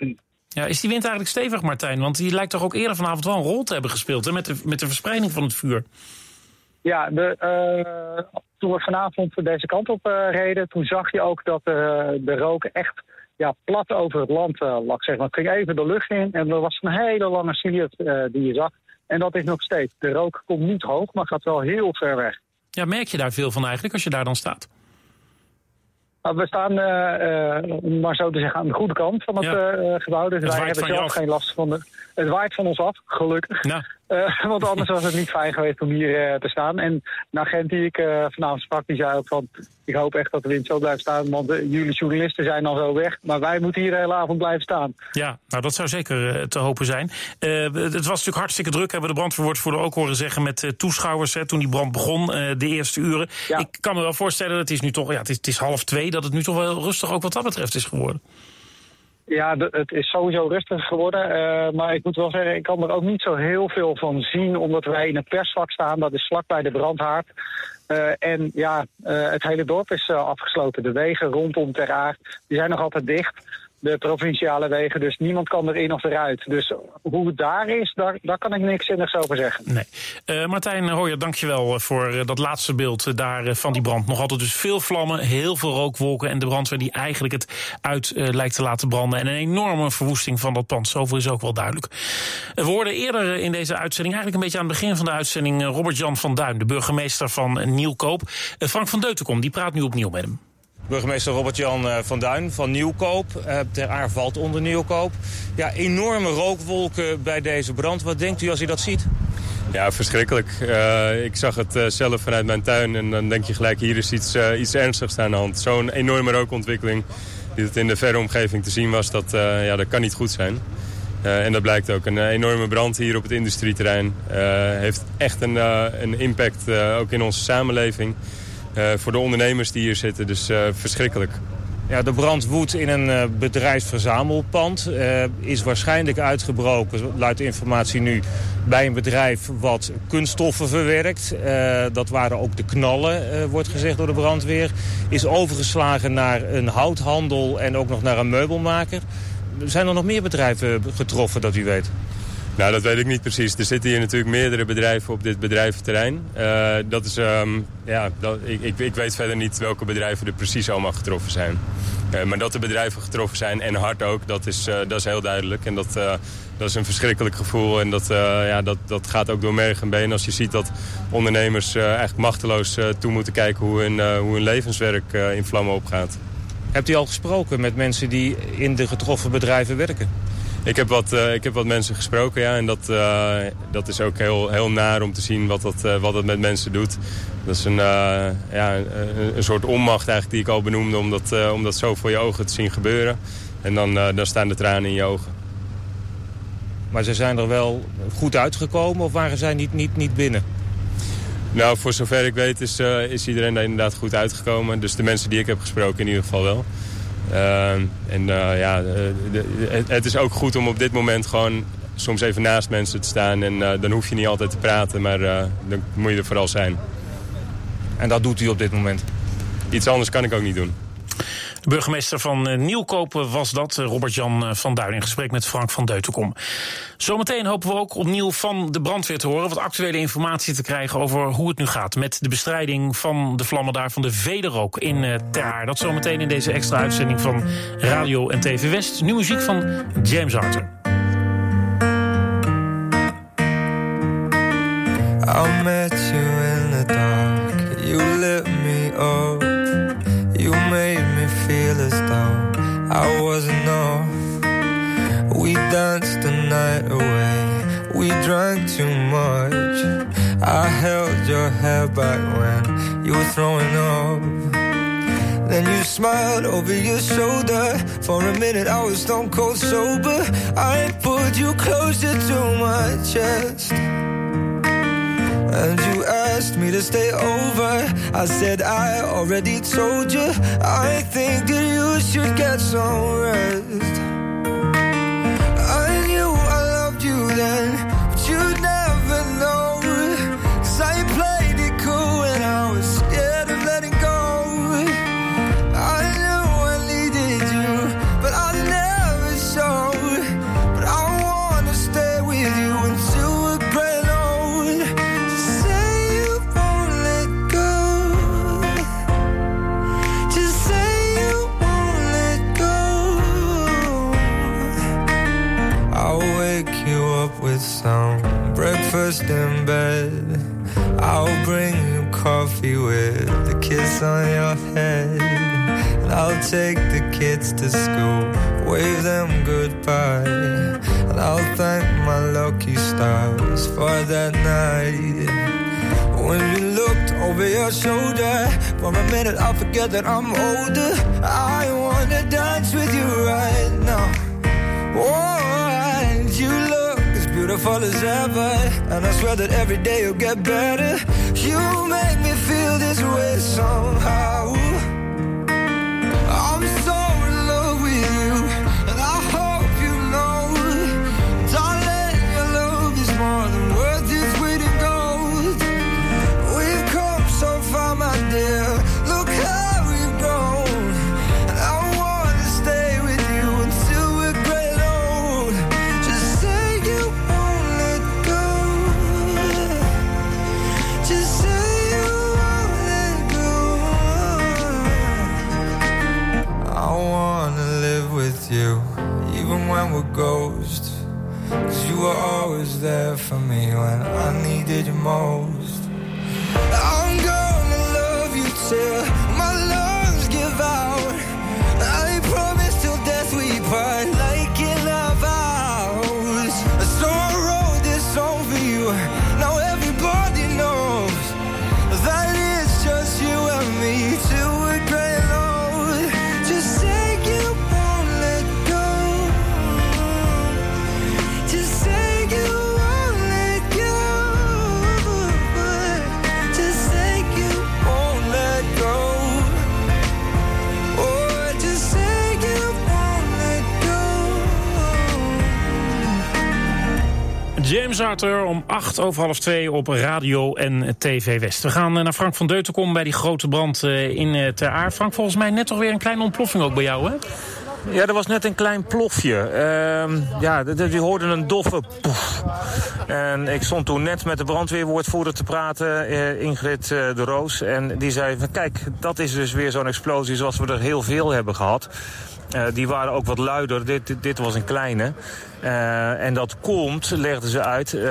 Ja, is die wind eigenlijk stevig, Martijn? Want die lijkt toch ook eerder vanavond wel een rol te hebben gespeeld... Hè, met, de, met de verspreiding van het vuur. Ja, de, eh, toen we vanavond deze kant op eh, reden, toen zag je ook dat eh, de rook echt ja, plat over het land lag. Zeg maar. Het ging even de lucht in en er was een hele lange silhouet die je zag. En dat is nog steeds. De rook komt niet hoog, maar gaat wel heel ver weg. Ja, merk je daar veel van eigenlijk als je daar dan staat? Maar we staan, om maar zo te zeggen, aan de goede kant van het Ja. gebouw. Dus Het wij hebben zelf af. geen last van de... Het waait van ons af, gelukkig. Ja. Eh, *laughs* want anders was het niet fijn geweest om hier eh, te staan. En een agent die ik eh, vanavond sprak, die zei ook van... ik hoop echt dat de wind zo blijft staan, want jullie journalisten zijn al zo weg. Maar wij moeten hier de hele avond blijven staan. Ja, nou dat zou zeker te hopen zijn. Het was natuurlijk hartstikke druk, hebben de brandweerwoordvoerder ook horen zeggen... met toeschouwers hè, toen die brand begon, de eerste uren. Ja. Ik kan me wel voorstellen, het is nu toch ja, het is, het is half twee... dat het nu toch wel rustig ook wat dat betreft is geworden. Ja, het is sowieso rustig geworden. eh, maar ik moet wel zeggen, ik kan er ook niet zo heel veel van zien... omdat wij in het persvak staan, dat is vlakbij de brandhaard. Eh, en ja, eh, het hele dorp is afgesloten. De wegen rondom Ter Aar, die zijn nog altijd dicht. De provinciale wegen. Dus niemand kan erin of eruit. Dus hoe het daar is, daar, daar kan ik niks zinnigs over zeggen. Nee. Eh, Martijn Hooyer, dankjewel voor eh, dat laatste beeld eh, daar eh, van die brand. Nog altijd dus veel vlammen, heel veel rookwolken... en de brandweer die eigenlijk het uit eh, lijkt te laten branden... en een enorme verwoesting van dat pand. Zoveel is ook wel duidelijk. Eh, We hoorden eerder in deze uitzending, eigenlijk een beetje aan het begin van de uitzending... eh, Robert-Jan van Duin, de burgemeester van Nieuwkoop. Eh, Frank van Deutenkom, die praat nu opnieuw met hem. Burgemeester Robert-Jan eh, van Duin van Nieuwkoop. Eh, Ter Aar valt onder Nieuwkoop. Ja, enorme rookwolken bij deze brand. Wat denkt u als u dat ziet? Ja, verschrikkelijk. Eh, ik zag het zelf vanuit mijn tuin en dan denk je gelijk, hier is iets, iets ernstigs aan de hand. Zo'n enorme rookontwikkeling die het in de verre omgeving te zien was, dat, ja, dat kan niet goed zijn. En dat blijkt ook. Een enorme brand hier op het industrieterrein heeft echt een, een impact ook in onze samenleving. Eh, voor de ondernemers die hier zitten, dus eh, verschrikkelijk. Ja, de brand woedt in een eh, bedrijfsverzamelpand. Is waarschijnlijk uitgebroken, luidt de informatie nu, bij een bedrijf wat kunststoffen verwerkt. Dat waren ook de knallen, wordt gezegd door de brandweer. Is overgeslagen naar een houthandel en ook nog naar een meubelmaker. Zijn er nog meer bedrijven getroffen dat u weet? Nou, dat weet ik niet precies. Er zitten hier natuurlijk meerdere bedrijven op dit bedrijventerrein. Eh, dat is, ehm, ja, dat, ik, ik, ik weet verder niet welke bedrijven er precies allemaal getroffen zijn. Eh, maar dat de bedrijven getroffen zijn en hard ook, dat is, eh, dat is heel duidelijk. En dat, dat is een verschrikkelijk gevoel. En dat, ja, dat, dat gaat ook door merg en been als je ziet dat ondernemers eigenlijk machteloos toe moeten kijken hoe hun, hoe hun levenswerk in vlammen opgaat. Hebt u al gesproken met mensen die in de getroffen bedrijven werken? Ik heb wat, eh, ik heb wat mensen gesproken, ja. En dat, eh, dat is ook heel, heel naar om te zien wat dat, eh, wat dat met mensen doet. Dat is een, ja, een, een soort onmacht eigenlijk die ik al benoemde... om dat, om dat zo voor je ogen te zien gebeuren. En dan, dan staan de tranen in je ogen. Maar ze zijn er wel goed uitgekomen of waren zij niet, niet, niet binnen? Nou, voor zover ik weet is, is iedereen daar inderdaad goed uitgekomen. Dus de mensen die ik heb gesproken in ieder geval wel. Eh, en eh, ja, eh, de- het, het is ook goed om op dit moment gewoon soms even naast mensen te staan. En eh, dan hoef je niet altijd te praten, maar dan moet je er vooral zijn. En dat doet u op dit moment? Iets anders kan ik ook niet doen. De burgemeester van eh, Nieuwkopen was dat, eh, Robert-Jan eh, van Duin... in gesprek met Frank van Deutenkom. Zometeen hopen we ook opnieuw van de brandweer te horen... wat actuele informatie te krijgen over hoe het nu gaat... met de bestrijding van de vlammen daar van de Vederook in Ter. Dat zometeen in deze extra uitzending van Radio en TV West. Nu muziek van James Arthur. You in the dark. You me. I wasn't enough. We danced the night away. We drank too much. I held your hair back when you were throwing up. Then you smiled over your shoulder. For a minute, I was stone cold sober. I pulled you closer to my chest. And you asked me to stay over. I said, I already told you. I think that you should get some rest. I knew I loved you then, Forget that I'm older. I wanna dance with you right now. Oh, and you look as beautiful as ever. And I swear that every day you'll get better. You make me feel this way somehow. There for me when I needed you most. Om 8 over half 2 op radio en TV West. We gaan eh, naar Frank van Deutenkom bij die grote brand eh, in eh, Ter Aar. Frank, volgens mij net toch weer een kleine ontploffing ook bij jou, hè? Ja, er was net een klein plofje. Ehm, ja, die hoorden een doffe poef. En ik stond toen net met de brandweerwoordvoerder te praten, Ingrid de Roos. En die zei van kijk, dat is dus weer zo'n explosie zoals we er heel veel hebben gehad. Eh, die waren ook wat luider. Dit, dit, dit was een kleine. Eh, en dat komt, legden ze uit. eh,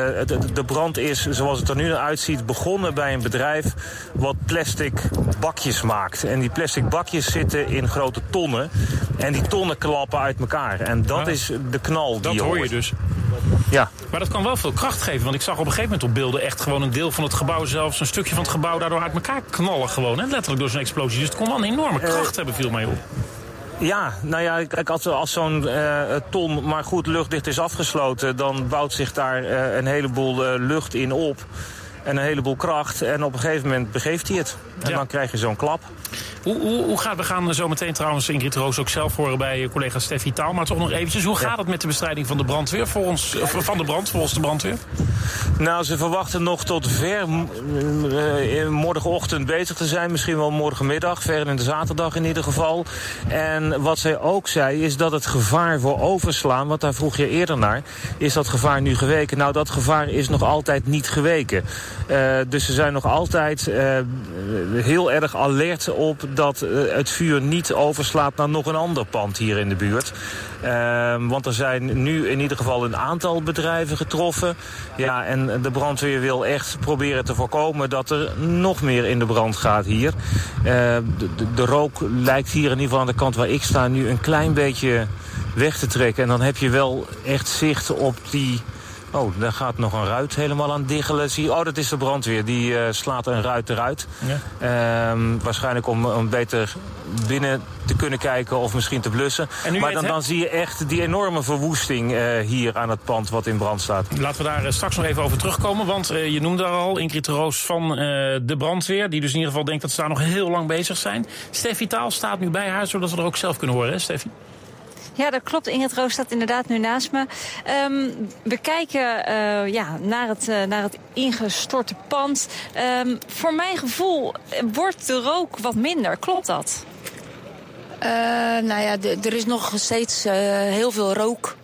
de brand is, zoals het er nu uitziet, begonnen bij een bedrijf wat plastic bakjes maakt. En die plastic bakjes zitten in grote tonnen. En die tonnen klappen uit elkaar. En dat is de knal die Dat je hoor je dus. Ja. Maar dat kan wel veel kracht geven. Want ik zag op een gegeven moment op beelden echt gewoon een deel van het gebouw, zelfs een stukje van het gebouw, daardoor uit elkaar knallen gewoon. Hè? Letterlijk door zo'n explosie. Dus het kon wel een enorme kracht hebben, viel mij op. Ja, nou ja, kijk, als, als zo'n eh, ton maar goed luchtdicht is afgesloten... dan bouwt zich daar eh, een heleboel eh, lucht in op en een heleboel kracht. En op een gegeven moment begeeft hij het. En Ja. dan krijg je zo'n klap. Hoe, hoe, hoe gaat, we gaan zo meteen trouwens Ingrid Roos ook zelf horen bij collega Steffi Taal. Maar toch nog eventjes, hoe gaat het met de bestrijding van de brandweer volgens, of van de brand volgens de brandweer? Nou, ze verwachten nog tot ver eh, morgenochtend bezig te zijn. Misschien wel morgenmiddag, ver in de zaterdag in ieder geval. En wat zij ook zei, is dat het gevaar voor overslaan... want daar vroeg je eerder naar, is dat gevaar nu geweken? Nou, dat gevaar is nog altijd niet geweken. Eh, dus ze zijn nog altijd eh, heel erg alert op dat eh, het vuur niet overslaat naar nog een ander pand hier in de buurt. Ehm, want er zijn nu in ieder geval een aantal bedrijven getroffen. Ja, en de brandweer wil echt proberen te voorkomen dat er nog meer in de brand gaat hier. Eh, de, de, de rook lijkt hier in ieder geval aan de kant waar ik sta nu een klein beetje weg te trekken. En dan heb je wel echt zicht op die... Oh, daar gaat nog een ruit helemaal aan diggelen. Zie, oh, dat is de brandweer. Die eh, slaat een ruit eruit. Ja. Ehm, waarschijnlijk om, om beter binnen te kunnen kijken of misschien te blussen. Maar dan, dan zie je echt die enorme verwoesting eh, hier aan het pand wat in brand staat. Laten we daar eh, straks nog even over terugkomen. Want eh, je noemde daar al Ingrid Roos van de brandweer. Die dus in ieder geval denkt dat ze daar nog heel lang bezig zijn. Steffi Taal staat nu bij haar, zodat we er ook zelf kunnen horen, hè Steffi? Ja, dat klopt. Ingrid staat inderdaad nu naast me. Ehm, we kijken eh, ja, naar, het, eh, naar het ingestorte pand. Ehm, voor mijn gevoel eh, wordt de rook wat minder. Klopt dat? Eh, nou ja, er is nog steeds heel veel rook.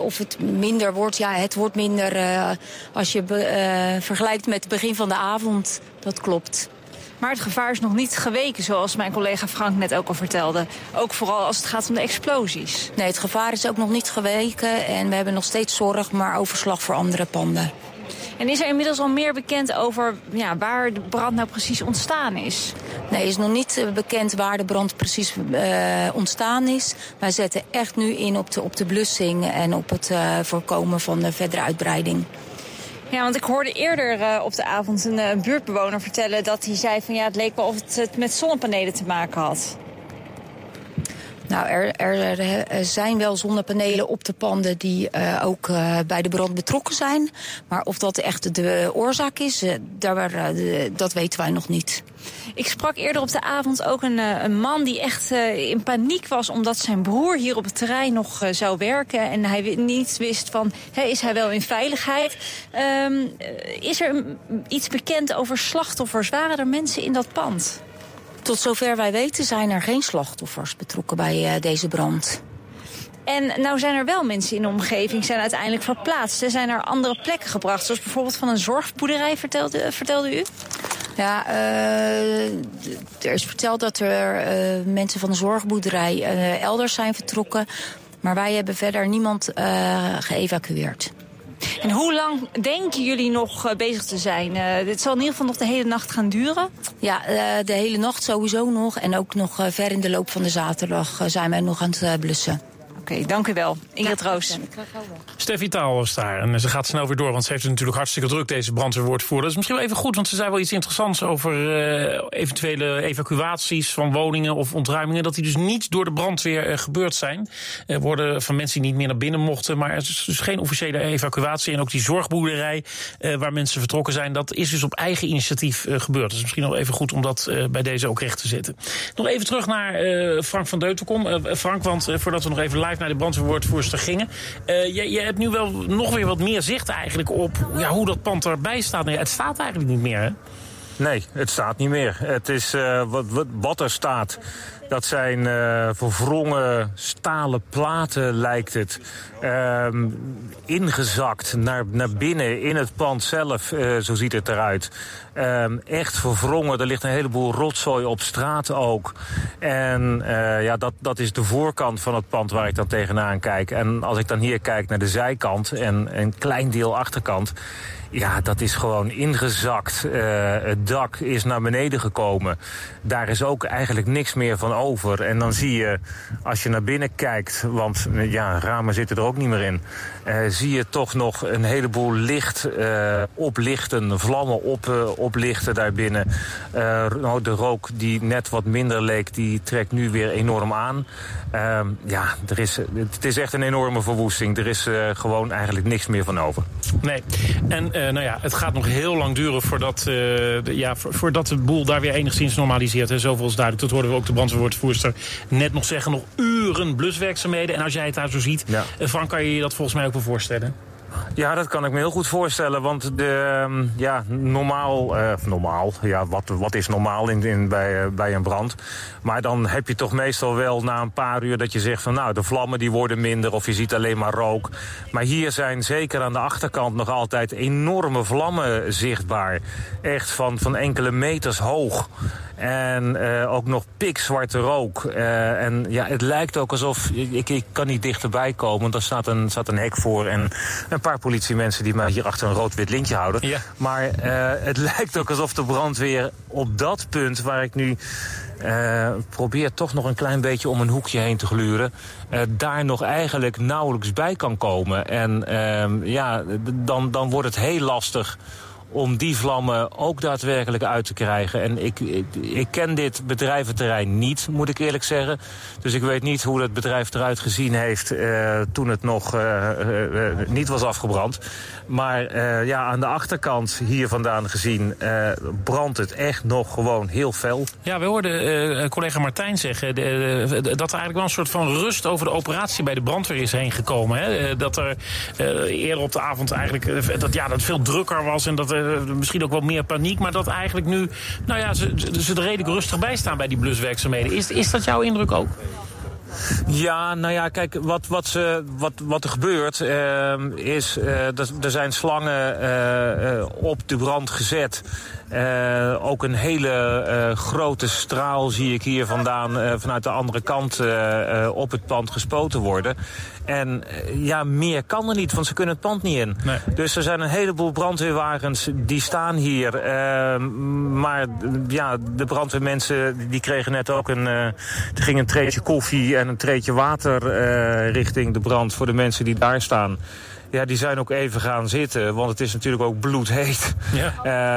Of het minder wordt, ja, het wordt minder als je vergelijkt met het begin van de avond. Dat klopt. Maar het gevaar is nog niet geweken, zoals mijn collega Frank net ook al vertelde. Ook vooral als het gaat om de explosies. Nee, het gevaar is ook nog niet geweken en we hebben nog steeds zorg, maar overslag voor andere panden. En is er inmiddels al meer bekend over ja, waar de brand nou precies ontstaan is? Nee, is nog niet eh, bekend waar de brand precies eh, ontstaan is. Wij zetten echt nu in op de, op de blussing en op het eh, voorkomen van de verdere uitbreiding. Ja, want ik hoorde eerder eh, op de avond een eh, buurtbewoner vertellen dat hij zei van ja, het leek wel of het, het met zonnepanelen te maken had. Nou, er, er, zijn wel zonnepanelen op de panden die eh, ook eh, bij de brand betrokken zijn. Maar of dat echt de oorzaak is, eh, dat weten wij nog niet. Ik sprak eerder op de avond ook een, een man die echt in paniek was omdat zijn broer hier op het terrein nog zou werken en hij niet wist van hè, is hij wel in veiligheid. Eh, is er iets bekend over slachtoffers? Waren er mensen in dat pand? Tot zover wij weten zijn er geen slachtoffers betrokken bij eh, deze brand. En nou zijn er wel mensen in de omgeving zijn uiteindelijk verplaatst. Er zijn naar andere plekken gebracht, zoals bijvoorbeeld van een zorgboerderij, vertelde, vertelde u? Ja, eh, er is verteld dat er eh, mensen van de zorgboerderij eh, elders zijn vertrokken. Maar wij hebben verder niemand eh, geëvacueerd. En hoe lang denken jullie nog eh, bezig te zijn? Eh, dit zal in ieder geval nog de hele nacht gaan duren. Ja, eh, de hele nacht sowieso nog. En ook nog eh, ver in de loop van de zaterdag eh, zijn wij nog aan het eh, blussen. Oké, dank u wel. Ingrid Roos. Steffi Taal was daar. En ze gaat snel weer door, want ze heeft het natuurlijk hartstikke druk, deze brandweerwoordvoerder. Dat is misschien wel even goed, want ze zei wel iets interessants over eh, eventuele evacuaties van woningen of ontruimingen. Dat die dus niet door de brandweer eh, gebeurd zijn. Er worden van mensen die niet meer naar binnen mochten. Maar er is dus geen officiële evacuatie. En ook die zorgboerderij eh, waar mensen vertrokken zijn, dat is dus op eigen initiatief gebeurd. Dus misschien nog even goed om dat eh, bij deze ook recht te zetten. Nog even terug naar eh, Frank van Deutenkom. Frank, want eh, voordat we nog even live naar de brandweerwoordvoerster gingen. eh je, je hebt nu wel nog weer wat meer zicht eigenlijk op ja, hoe dat pand erbij staat. Ja, het staat eigenlijk niet meer, hè? Nee, het staat niet meer. Het is eh, wat, wat, er staat. Dat zijn eh, verwrongen stalen platen, lijkt het. Ehm, ingezakt naar, naar binnen in het pand zelf, eh, zo ziet het eruit. Ehm, echt verwrongen. Er ligt een heleboel rotzooi op straat ook. En ja, dat, dat is de voorkant van het pand waar ik dan tegenaan kijk. En als ik dan hier kijk naar de zijkant en een klein deel achterkant. Ja, dat is gewoon ingezakt. Eh, het dak is naar beneden gekomen. Daar is ook eigenlijk niks meer van over. En dan zie je, als je naar binnen kijkt, want ja, ramen zitten er ook niet meer in. eh, zie je toch nog een heleboel licht eh, oplichten, vlammen op, oplichten daarbinnen. Nou, de rook die net wat minder leek, die trekt nu weer enorm aan. Ehm, ja, er is, het is echt een enorme verwoesting. Er is gewoon eigenlijk niks meer van over. Nee. En nou ja, het gaat nog heel lang duren voordat, eh, de, ja, vo- voordat de boel daar weer enigszins normaliseert. Hè. Zoveel is duidelijk. Dat hoorden we ook de brandweerwoordvoerster net nog zeggen. Nog uren bluswerkzaamheden. En als jij het daar zo ziet, Ja. eh, Frank, kan je je dat volgens mij ook wel voorstellen? Ja, dat kan ik me heel goed voorstellen. Want de, ehm, ja, normaal, eh, normaal, ja, wat, wat is normaal in, in, bij, eh, bij een brand? Maar dan heb je toch meestal wel na een paar uur dat je zegt van nou, de vlammen die worden minder of je ziet alleen maar rook. Maar hier zijn zeker aan de achterkant nog altijd enorme vlammen zichtbaar. Echt van, van enkele meters hoog. En eh, ook nog pikzwarte rook. Eh, en ja, het lijkt ook alsof. Ik, ik kan niet dichterbij komen, want er staat een, staat een hek voor. En een paar politiemensen die mij hier achter een rood-wit lintje houden. Ja. Maar eh, het *laughs* lijkt ook alsof de brandweer op dat punt waar ik nu. eh, probeer toch nog een klein beetje om een hoekje heen te gluren. eh, daar nog eigenlijk nauwelijks bij kan komen. En ehm, ja, dan, dan wordt het heel lastig om die vlammen ook daadwerkelijk uit te krijgen. En ik, ik, ik ken dit bedrijventerrein niet, moet ik eerlijk zeggen. Dus ik weet niet hoe het bedrijf eruit gezien heeft eh, toen het nog eh, eh, niet was afgebrand. Maar ja, aan de achterkant hier vandaan gezien brandt het echt nog gewoon heel fel. Ja, we hoorden collega Martijn zeggen dat er eigenlijk wel een soort van rust over de operatie bij de brandweer is heen gekomen. Hè? Dat er eerder op de avond eigenlijk dat, ja, dat veel drukker was en dat misschien ook wat meer paniek. Maar dat eigenlijk nu, nou ja, ze, ze er redelijk rustig bij staan bij die bluswerkzaamheden. Is, is dat jouw indruk ook? Ja, nou ja, kijk, wat, wat, ze, wat, wat er gebeurt ehm, is, eh, dat er zijn slangen eh, eh, op de brand gezet. Eh, ook een hele eh, grote straal zie ik hier vandaan eh, vanuit de andere kant op het pand gespoten worden. En ja, meer kan er niet, want ze kunnen het pand niet in. Nee. Dus er zijn een heleboel brandweerwagens die staan hier. Maar ja, de brandweermensen die kregen net ook een... er ging een treetje koffie en een treetje water richting de brand voor de mensen die daar staan. Ja, die zijn ook even gaan zitten, want het is natuurlijk ook bloedheet. Ja.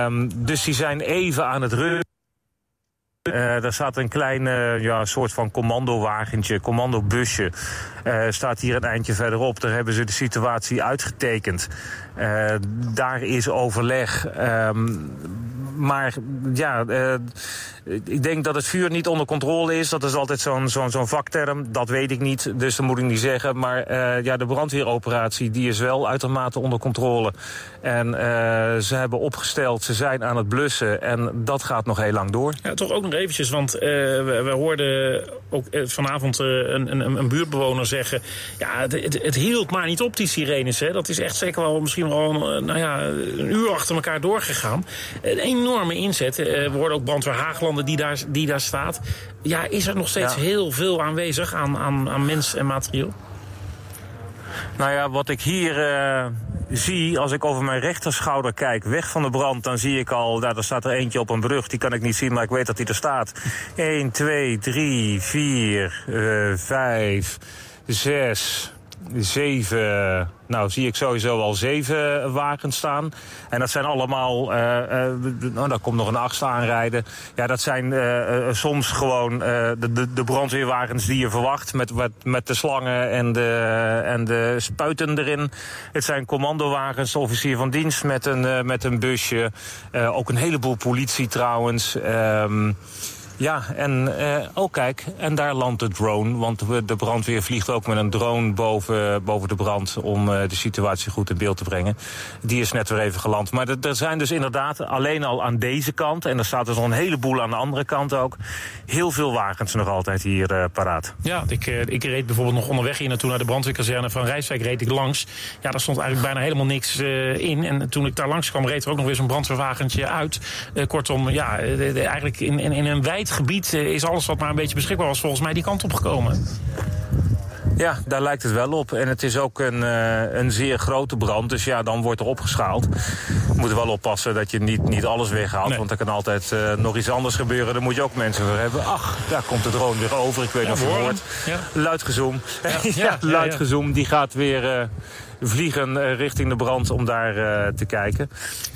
Ehm, dus die zijn even aan het reuren. Eh er staat een klein eh, ja, soort van commandowagentje, commandobusje. eh staat hier een eindje verderop. Daar hebben ze de situatie uitgetekend. Daar is overleg. Ehm, maar ja, eh, ik denk dat het vuur niet onder controle is. Dat is altijd zo'n zo'n zo'n vakterm. Dat weet ik niet, dus dat moet ik niet zeggen. Maar eh, ja, de brandweeroperatie die is wel uitermate onder controle. En eh, ze hebben opgesteld, ze zijn aan het blussen. En dat gaat nog heel lang door. Ja, toch ook nog eventjes, want we, we hoorden ook vanavond een, een, een buurtbewoner zeggen... ja, het, het, hield maar niet op, die sirenes. Hè. Dat is echt zeker wel misschien wel nou ja, een uur achter elkaar doorgegaan. Een enorme inzet. Eh, we hoorden ook brandweer Haaglanden die daar, die daar staat. Ja, is er nog steeds Ja. heel veel aanwezig aan, aan, aan mens en materieel? Nou ja, wat ik hier eh, zie, als ik over mijn rechterschouder kijk, weg van de brand, dan zie ik al, daar, daar staat er eentje op een brug, die kan ik niet zien, maar ik weet dat die er staat. 1, 2, 3, 4, uh, 5, 6, zeven, nou zie ik sowieso al zeven wagens staan. En dat zijn allemaal, uh, nou daar komt nog een achtste aanrijden. Ja, dat zijn uh, soms gewoon de, de, de, brandweerwagens die je verwacht. Met, met, met de slangen en de, en de spuiten erin. Het zijn commandowagens, officier van dienst met een, met een busje. ook een heleboel politie trouwens. Um, ja, en uh, oh kijk, en daar landt de drone. Want de brandweer vliegt ook met een drone boven, boven de brand... om uh, de situatie goed in beeld te brengen. Die is net weer even geland. Maar er zijn dus inderdaad alleen al aan deze kant... en er staat dus nog een heleboel aan de andere kant ook... heel veel wagens nog altijd hier uh, paraat. Ja, ik, ik reed bijvoorbeeld nog onderweg hier naartoe... naar de brandweerkazerne van Rijswijk reed ik langs. Ja, daar stond eigenlijk bijna helemaal niks in. En toen ik daar langs kwam, reed er ook nog weer zo'n brandweerwagentje uit. kortom, ja, eigenlijk in, in, in een wijd gebied is alles wat maar een beetje beschikbaar was volgens mij die kant op gekomen. Ja, daar lijkt het wel op. En het is ook een, uh, een zeer grote brand. Dus ja, dan wordt er opgeschaald. Je moet wel oppassen dat je niet, niet alles weghaalt. Nee. Want er kan altijd uh, nog iets anders gebeuren. Daar moet je ook mensen voor hebben. Ach, daar komt de drone weer over. Ik weet ja, niet of je hoort. Ja. Luidgezoom. *laughs* Ja, ja, ja, luidgezoom. Die gaat weer... Uh, vliegen uh, richting de brand om daar uh, te kijken.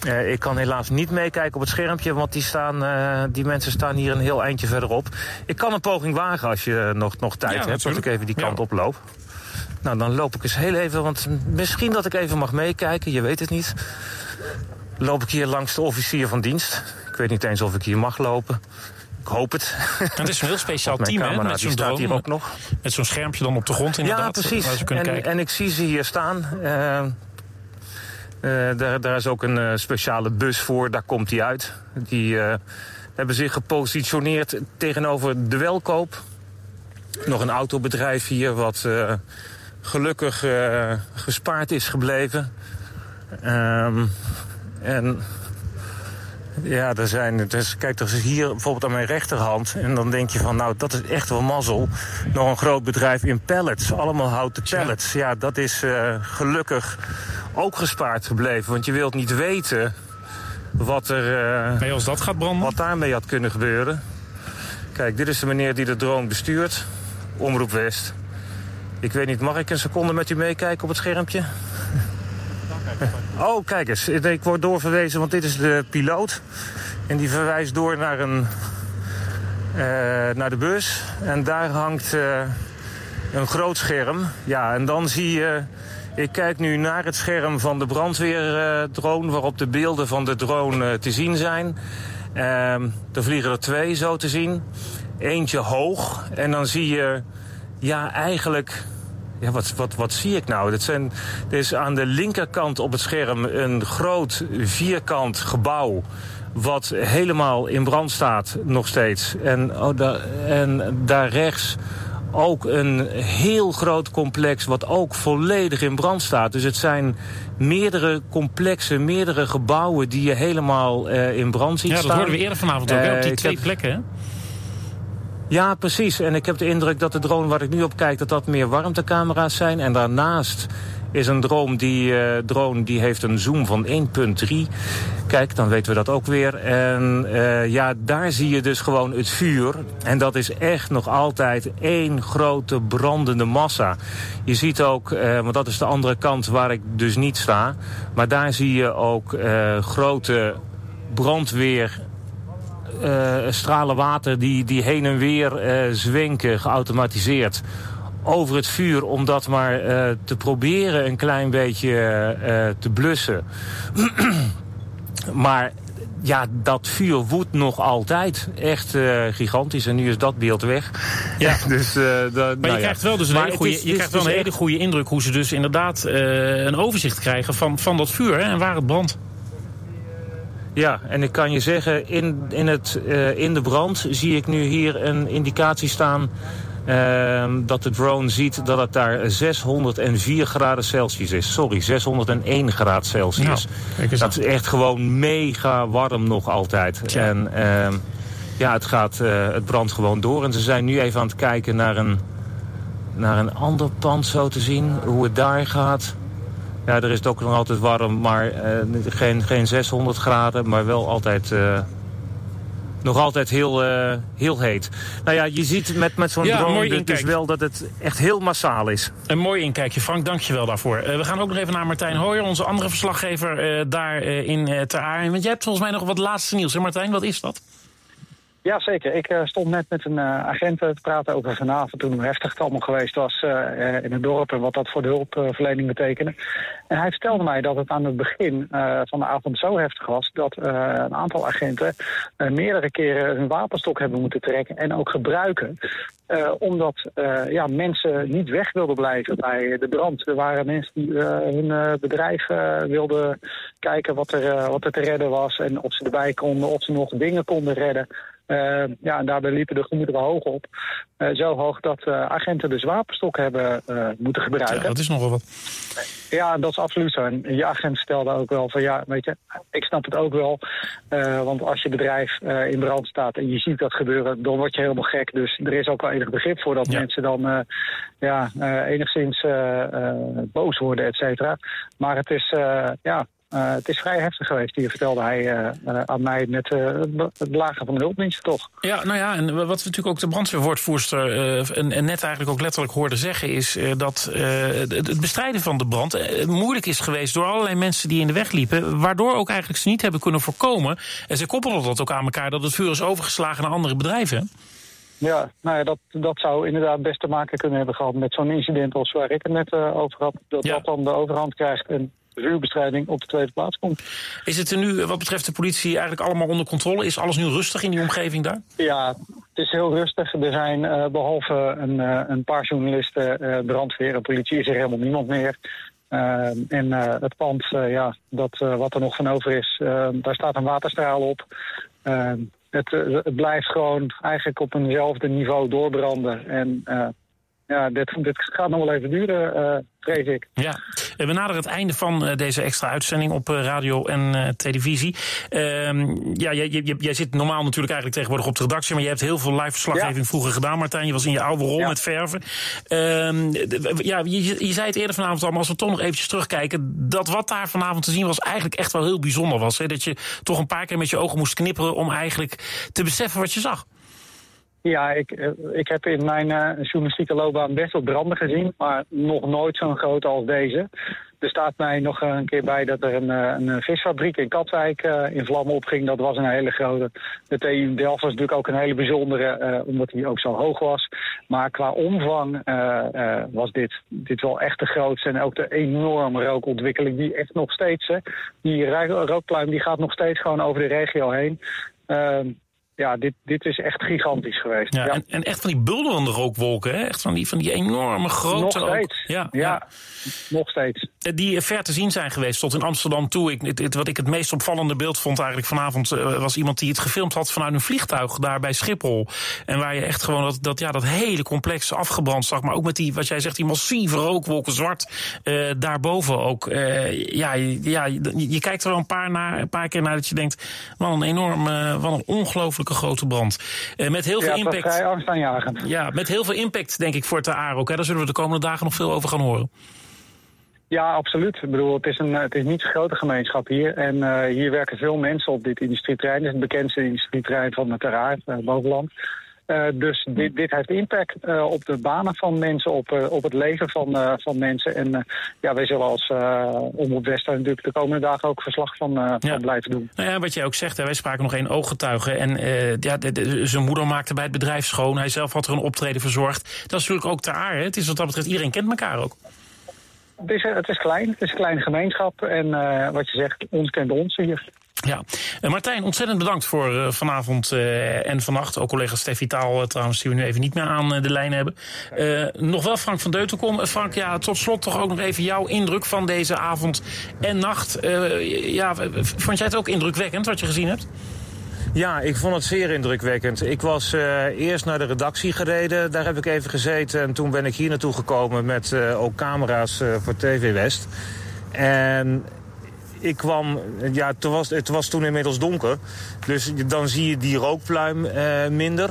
Uh, ik kan helaas niet meekijken op het schermpje, want die, staan, die mensen staan hier een heel eindje verderop. Ik kan een poging wagen als je nog, nog tijd Ja, hebt, dat ik natuurlijk. even die kant Ja. op loop. Nou, dan loop ik eens heel even, want misschien dat ik even mag meekijken, je weet het niet. Loop ik hier langs de officier van dienst. Ik weet niet eens of ik hier mag lopen. Ik hoop het. En het is een heel speciaal team, hè? Met zo'n drone. hier ook nog. Met zo'n schermpje dan op de grond Ja, inderdaad. precies. Waar ze kunnen En, kijken. en ik zie ze hier staan. Eh, eh, daar, daar is ook een eh, speciale bus voor, daar komt hij uit. Die hebben zich gepositioneerd tegenover de welkoop. Nog een autobedrijf hier wat gelukkig gespaard is gebleven. Ehm, en ja, er zijn. Dus kijk, er is hier bijvoorbeeld aan mijn rechterhand. En dan denk je van, nou, dat is echt wel mazzel. Nog een groot bedrijf in pallets. Allemaal houten pallets. Ja, dat is eh, gelukkig ook gespaard gebleven. Want je wilt niet weten wat er. eh, Nee, als dat gaat branden. Wat daarmee had kunnen gebeuren. Kijk, dit is de meneer die de drone bestuurt. Omroep West. Ik weet niet, mag ik een seconde met u meekijken op het schermpje? *laughs* Oh, kijk eens. Ik word doorverwezen, want dit is de piloot. En die verwijst door naar, een, eh, naar de bus. En daar hangt eh, een groot scherm. Ja, en dan zie je... Ik kijk nu naar het scherm van de brandweerdrone... waarop de beelden van de drone eh, te zien zijn. Ehm er vliegen er twee zo te zien. Eentje hoog. En dan zie je... Ja, eigenlijk... Ja, wat, wat, wat zie ik nou? Dat zijn, er is aan de linkerkant op het scherm een groot vierkant gebouw. Wat helemaal in brand staat, nog steeds. En, oh, daar, en daar rechts ook een heel groot complex. wat ook volledig in brand staat. Dus het zijn meerdere complexen, meerdere gebouwen. die je helemaal eh, in brand ziet Ja, dat staan. hoorden we eerder vanavond ook, op Eh, die ik twee heb- plekken. Ja, precies. En ik heb de indruk dat de drone waar ik nu op kijk... dat dat meer warmtecamera's zijn. En daarnaast is een drone die, eh, drone die heeft een zoom van 1.3. Kijk, dan weten we dat ook weer. En eh, ja, daar zie je dus gewoon het vuur. En dat is echt nog altijd één grote brandende massa. Je ziet ook, eh, want dat is de andere kant waar ik dus niet sta... maar daar zie je ook grote brandweer stralen water die, die heen en weer eh, zwenken, geautomatiseerd. Over het vuur om dat maar eh, te proberen een klein beetje eh, te blussen. *clears throat* maar ja, dat vuur woedt nog altijd. Echt eh, gigantisch. En nu is dat beeld weg. Ja. *laughs* dus, eh, dat, Maar nou je ja. krijgt wel dus een hele het goede, is- je het krijgt is wel een dus hele goede indruk hoe ze dus inderdaad eh, een overzicht krijgen van, van dat vuur hè, en waar het brandt. Ja, en ik kan je zeggen, in, in, het, eh, in de brand zie ik nu hier een indicatie staan... ehm, dat de drone ziet dat het daar 604 graden Celsius is. Sorry, 601 graden Celsius. eens dat is echt gewoon mega warm nog altijd. En ehm, ja, het, gaat, eh, het brandt gewoon door. En ze zijn nu even aan het kijken naar een naar een ander pand zo te zien, hoe het daar gaat. Ja, er is het ook nog altijd warm, maar eh, geen, geen 600 graden, maar wel altijd... eh, nog altijd heel, eh, heel heet. Nou ja, je ziet met, met zo'n Ja, drone dus inkijk. wel dat het echt heel massaal is. Een mooi inkijkje, Frank. Dank je wel daarvoor. We gaan ook nog even naar Martijn Hooyer, onze andere verslaggever daar in Ter Aar. Want jij hebt volgens mij nog wat laatste nieuws. Hè Martijn, wat is dat? Ja, zeker. Ik eh, stond net met een eh, agent te praten over vanavond toen hoe heftig het allemaal geweest was eh, in het dorp en wat dat voor de hulpverlening betekende. En hij vertelde mij dat het aan het begin van de avond zo heftig was dat een aantal agenten meerdere keren hun wapenstok hebben moeten trekken en ook gebruiken. omdat ja, mensen niet weg wilden blijven bij de brand. Er waren mensen die hun bedrijf wilden kijken wat er, wat er te redden was en of ze erbij konden, of ze nog dingen konden redden. Eh, ja, en daarbij liepen de gemoederen hoog op. Eh, zo hoog dat eh, agenten dus wapenstok hebben moeten gebruiken. Ja, dat is nogal wat. Ja, dat is absoluut zo. En je agent stelde ook wel van ja, weet je, ik snap het ook wel. Want als je bedrijf in brand staat en je ziet dat gebeuren, dan word je helemaal gek. Dus er is ook wel enig begrip voor dat Ja. mensen dan ja, enigszins boos worden, et cetera. Maar het is, ja, eh, het is vrij heftig geweest, hier vertelde hij eh, eh, aan mij met het belagen van de hulpdiensten toch. Ja, nou ja, en wat we natuurlijk ook de brandweerwoordvoerster en, en net eigenlijk ook letterlijk hoorden zeggen... is dat het bestrijden van de brand moeilijk is geweest... door allerlei mensen die in de weg liepen... waardoor ook eigenlijk ze niet hebben kunnen voorkomen. En ze koppelen dat ook aan elkaar dat het vuur is overgeslagen naar andere bedrijven. Ja, nou ja, dat, dat zou inderdaad best te maken kunnen hebben gehad met zo'n incident als waar ik het net over had. Dat dat dan de overhand krijgt en vuurbestrijding op de tweede plaats komt. Is het er nu, eh, wat betreft de politie, eigenlijk allemaal onder controle? Is alles nu rustig in die omgeving daar? Ja, het is heel rustig. Er zijn eh, behalve een, eh, een paar journalisten, eh, brandweer en politie is er helemaal niemand meer. En het pand, ja, dat, wat er nog van over is, daar staat een waterstraal op. Het, het blijft gewoon eigenlijk op eenzelfde niveau doorbranden. En ja, dit, dit gaat nog wel even duren, eh, vrees ik. Ja, Eh, we naderen het einde van eh, deze extra uitzending op radio en televisie. Ehm, ja, jij, jij, jij zit normaal natuurlijk eigenlijk tegenwoordig op de redactie, maar je hebt heel veel live verslaggeving vroeger gedaan, Martijn. Je was in je oude rol met verven. Ehm, ja, je, je zei het eerder vanavond al, maar als we toch nog eventjes terugkijken, dat wat daar vanavond te zien was eigenlijk echt wel heel bijzonder was. Hè? Dat je toch een paar keer met je ogen moest knipperen om eigenlijk te beseffen wat je zag. Ja, ik, eh, ik heb in mijn eh, journalistieke loopbaan best wel branden gezien, maar nog nooit zo'n grote als deze. Er staat mij nog een keer bij dat er een, eh, een visfabriek in Katwijk in vlammen opging. Dat was een hele grote. De TU Delft was natuurlijk ook een hele bijzondere, omdat hij ook zo hoog was. Maar qua omvang was dit, dit wel echt de grootste. En ook de enorme rookontwikkeling die echt nog steeds... Hè, die ro- rookpluim die gaat nog steeds gewoon over de regio heen. Ja, dit, dit is echt gigantisch geweest. Ja, En, en echt van die bulderende rookwolken, hè? Echt van die, van die enorme grote... Nog steeds. Ja, Ja, nog steeds. Die ver te zien zijn geweest tot in Amsterdam toe. Ik, het, het- wat ik het meest opvallende beeld vond eigenlijk vanavond... eh, was iemand die het gefilmd had vanuit een vliegtuig daar bij Schiphol. En waar je echt gewoon dat, dat, ja, dat hele complex afgebrand zag. Maar ook met die, wat jij zegt, die massieve rookwolken zwart eh, daarboven ook. Eh, ja, je- ja, je, je kijkt er wel een paar, naar, een paar keer naar dat je denkt... wat een enorm, eh, wat een ongelofelijke grote brand. Eh, met heel ja, veel impact. vrij angstaanjagend. Ja, met heel veel impact denk ik voor Ter Aar ook. Hè. Daar zullen we de komende dagen nog veel over gaan horen. Ja, absoluut. Ik bedoel, het is, een, het is niet zo'n grote gemeenschap hier. En eh, hier werken veel mensen op dit industrieterrein. Het is het bekendste industrieterrein van het Terraar, uh, Bovenland. Eh, dus dit, dit heeft impact eh, op de banen van mensen, op, eh, op het leven van, van mensen. En ja, wij zullen als Omroep West daar natuurlijk de komende dagen ook verslag van, van blijven doen. Nou ja, wat jij ook zegt, hè, wij spraken nog één ooggetuige. En ja, zijn moeder maakte bij het bedrijf schoon. Hij zelf had er een optreden verzorgd. Dat is natuurlijk ook Ter Aar. Hè. Het is wat dat betreft, iedereen kent elkaar ook. Het is, het is klein, het is een kleine gemeenschap. En wat je zegt, ons kent ons hier. Ja, uh, Martijn, ontzettend bedankt voor uh, vanavond uh, en vannacht. Ook collega Steffi Taal trouwens, die we nu even niet meer aan de lijn hebben. nog wel Frank van Deutenkom. Frank, ja, tot slot toch ook nog even jouw indruk van deze avond en nacht. ja, vond jij het ook indrukwekkend wat je gezien hebt? Ja, ik vond het zeer indrukwekkend. Ik was eerst naar de redactie gereden, daar heb ik even gezeten. En toen ben ik hier naartoe gekomen met ook camera's voor TV West. En ik kwam, ja, het was, het was toen inmiddels donker. Dus dan zie je die rookpluim minder.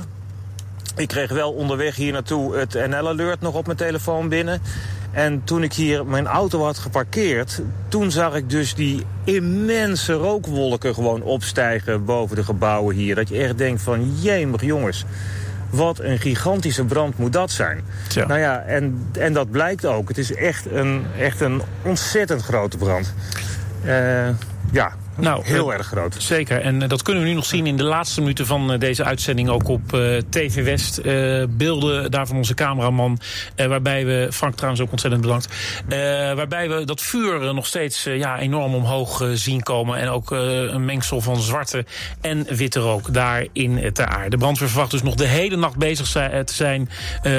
Ik kreeg wel onderweg hier naartoe het NL-alert nog op mijn telefoon binnen. En toen ik hier mijn auto had geparkeerd, toen zag ik dus die immense rookwolken gewoon opstijgen boven de gebouwen hier. Dat je echt denkt van, jemig jongens, wat een gigantische brand moet dat zijn. Nou ja, en, en dat blijkt ook. Het is echt een, echt een ontzettend grote brand. Uh, ja, nou, heel uh, erg groot. Zeker. En uh, dat kunnen we nu nog zien in de laatste minuten van uh, deze uitzending. Ook op TV West. beelden daar van onze cameraman. waarbij we, Frank trouwens ook ontzettend bedankt. waarbij we dat vuur nog steeds ja, enorm omhoog zien komen. En ook een mengsel van zwarte en witte rook daar in Ter Aar. De brandweer verwacht dus nog de hele nacht bezig te zijn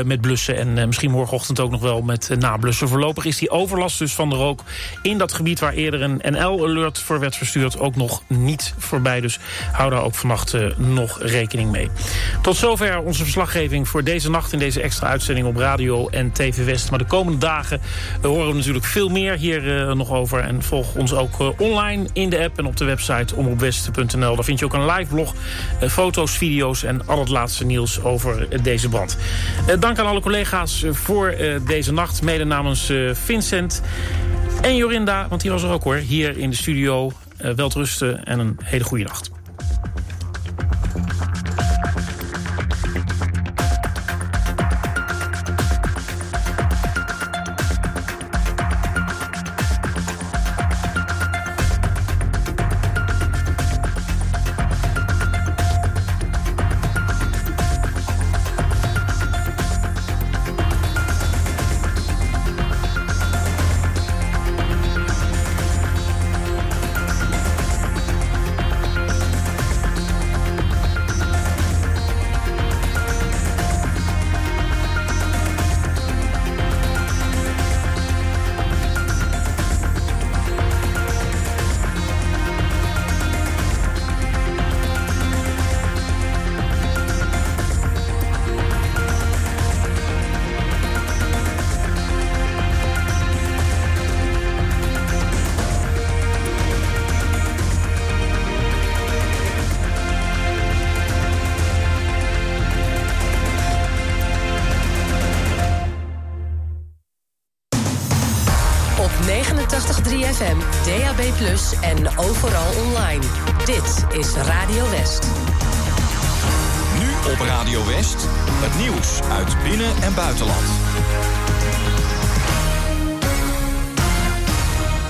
met blussen. En misschien morgenochtend ook nog wel met nablussen. Voorlopig is die overlast dus van de rook in dat gebied waar eerder een NL-alert voor werd verstuurd ook nog niet voorbij. Dus hou daar ook vannacht uh, nog rekening mee. Tot zover onze verslaggeving voor deze nacht... in deze extra uitzending op radio en TV West. Maar de komende dagen uh, horen we natuurlijk veel meer hier uh, nog over. En volg ons ook online in de app en op de website omroepwest.nl. Daar vind je ook een live blog, foto's, video's... en al het laatste nieuws over deze brand. dank aan alle collega's voor deze nacht. Mede namens Vincent en Jorinda, want die was er ook hoor, hier in de studio. Uh, welterusten en een hele goede nacht.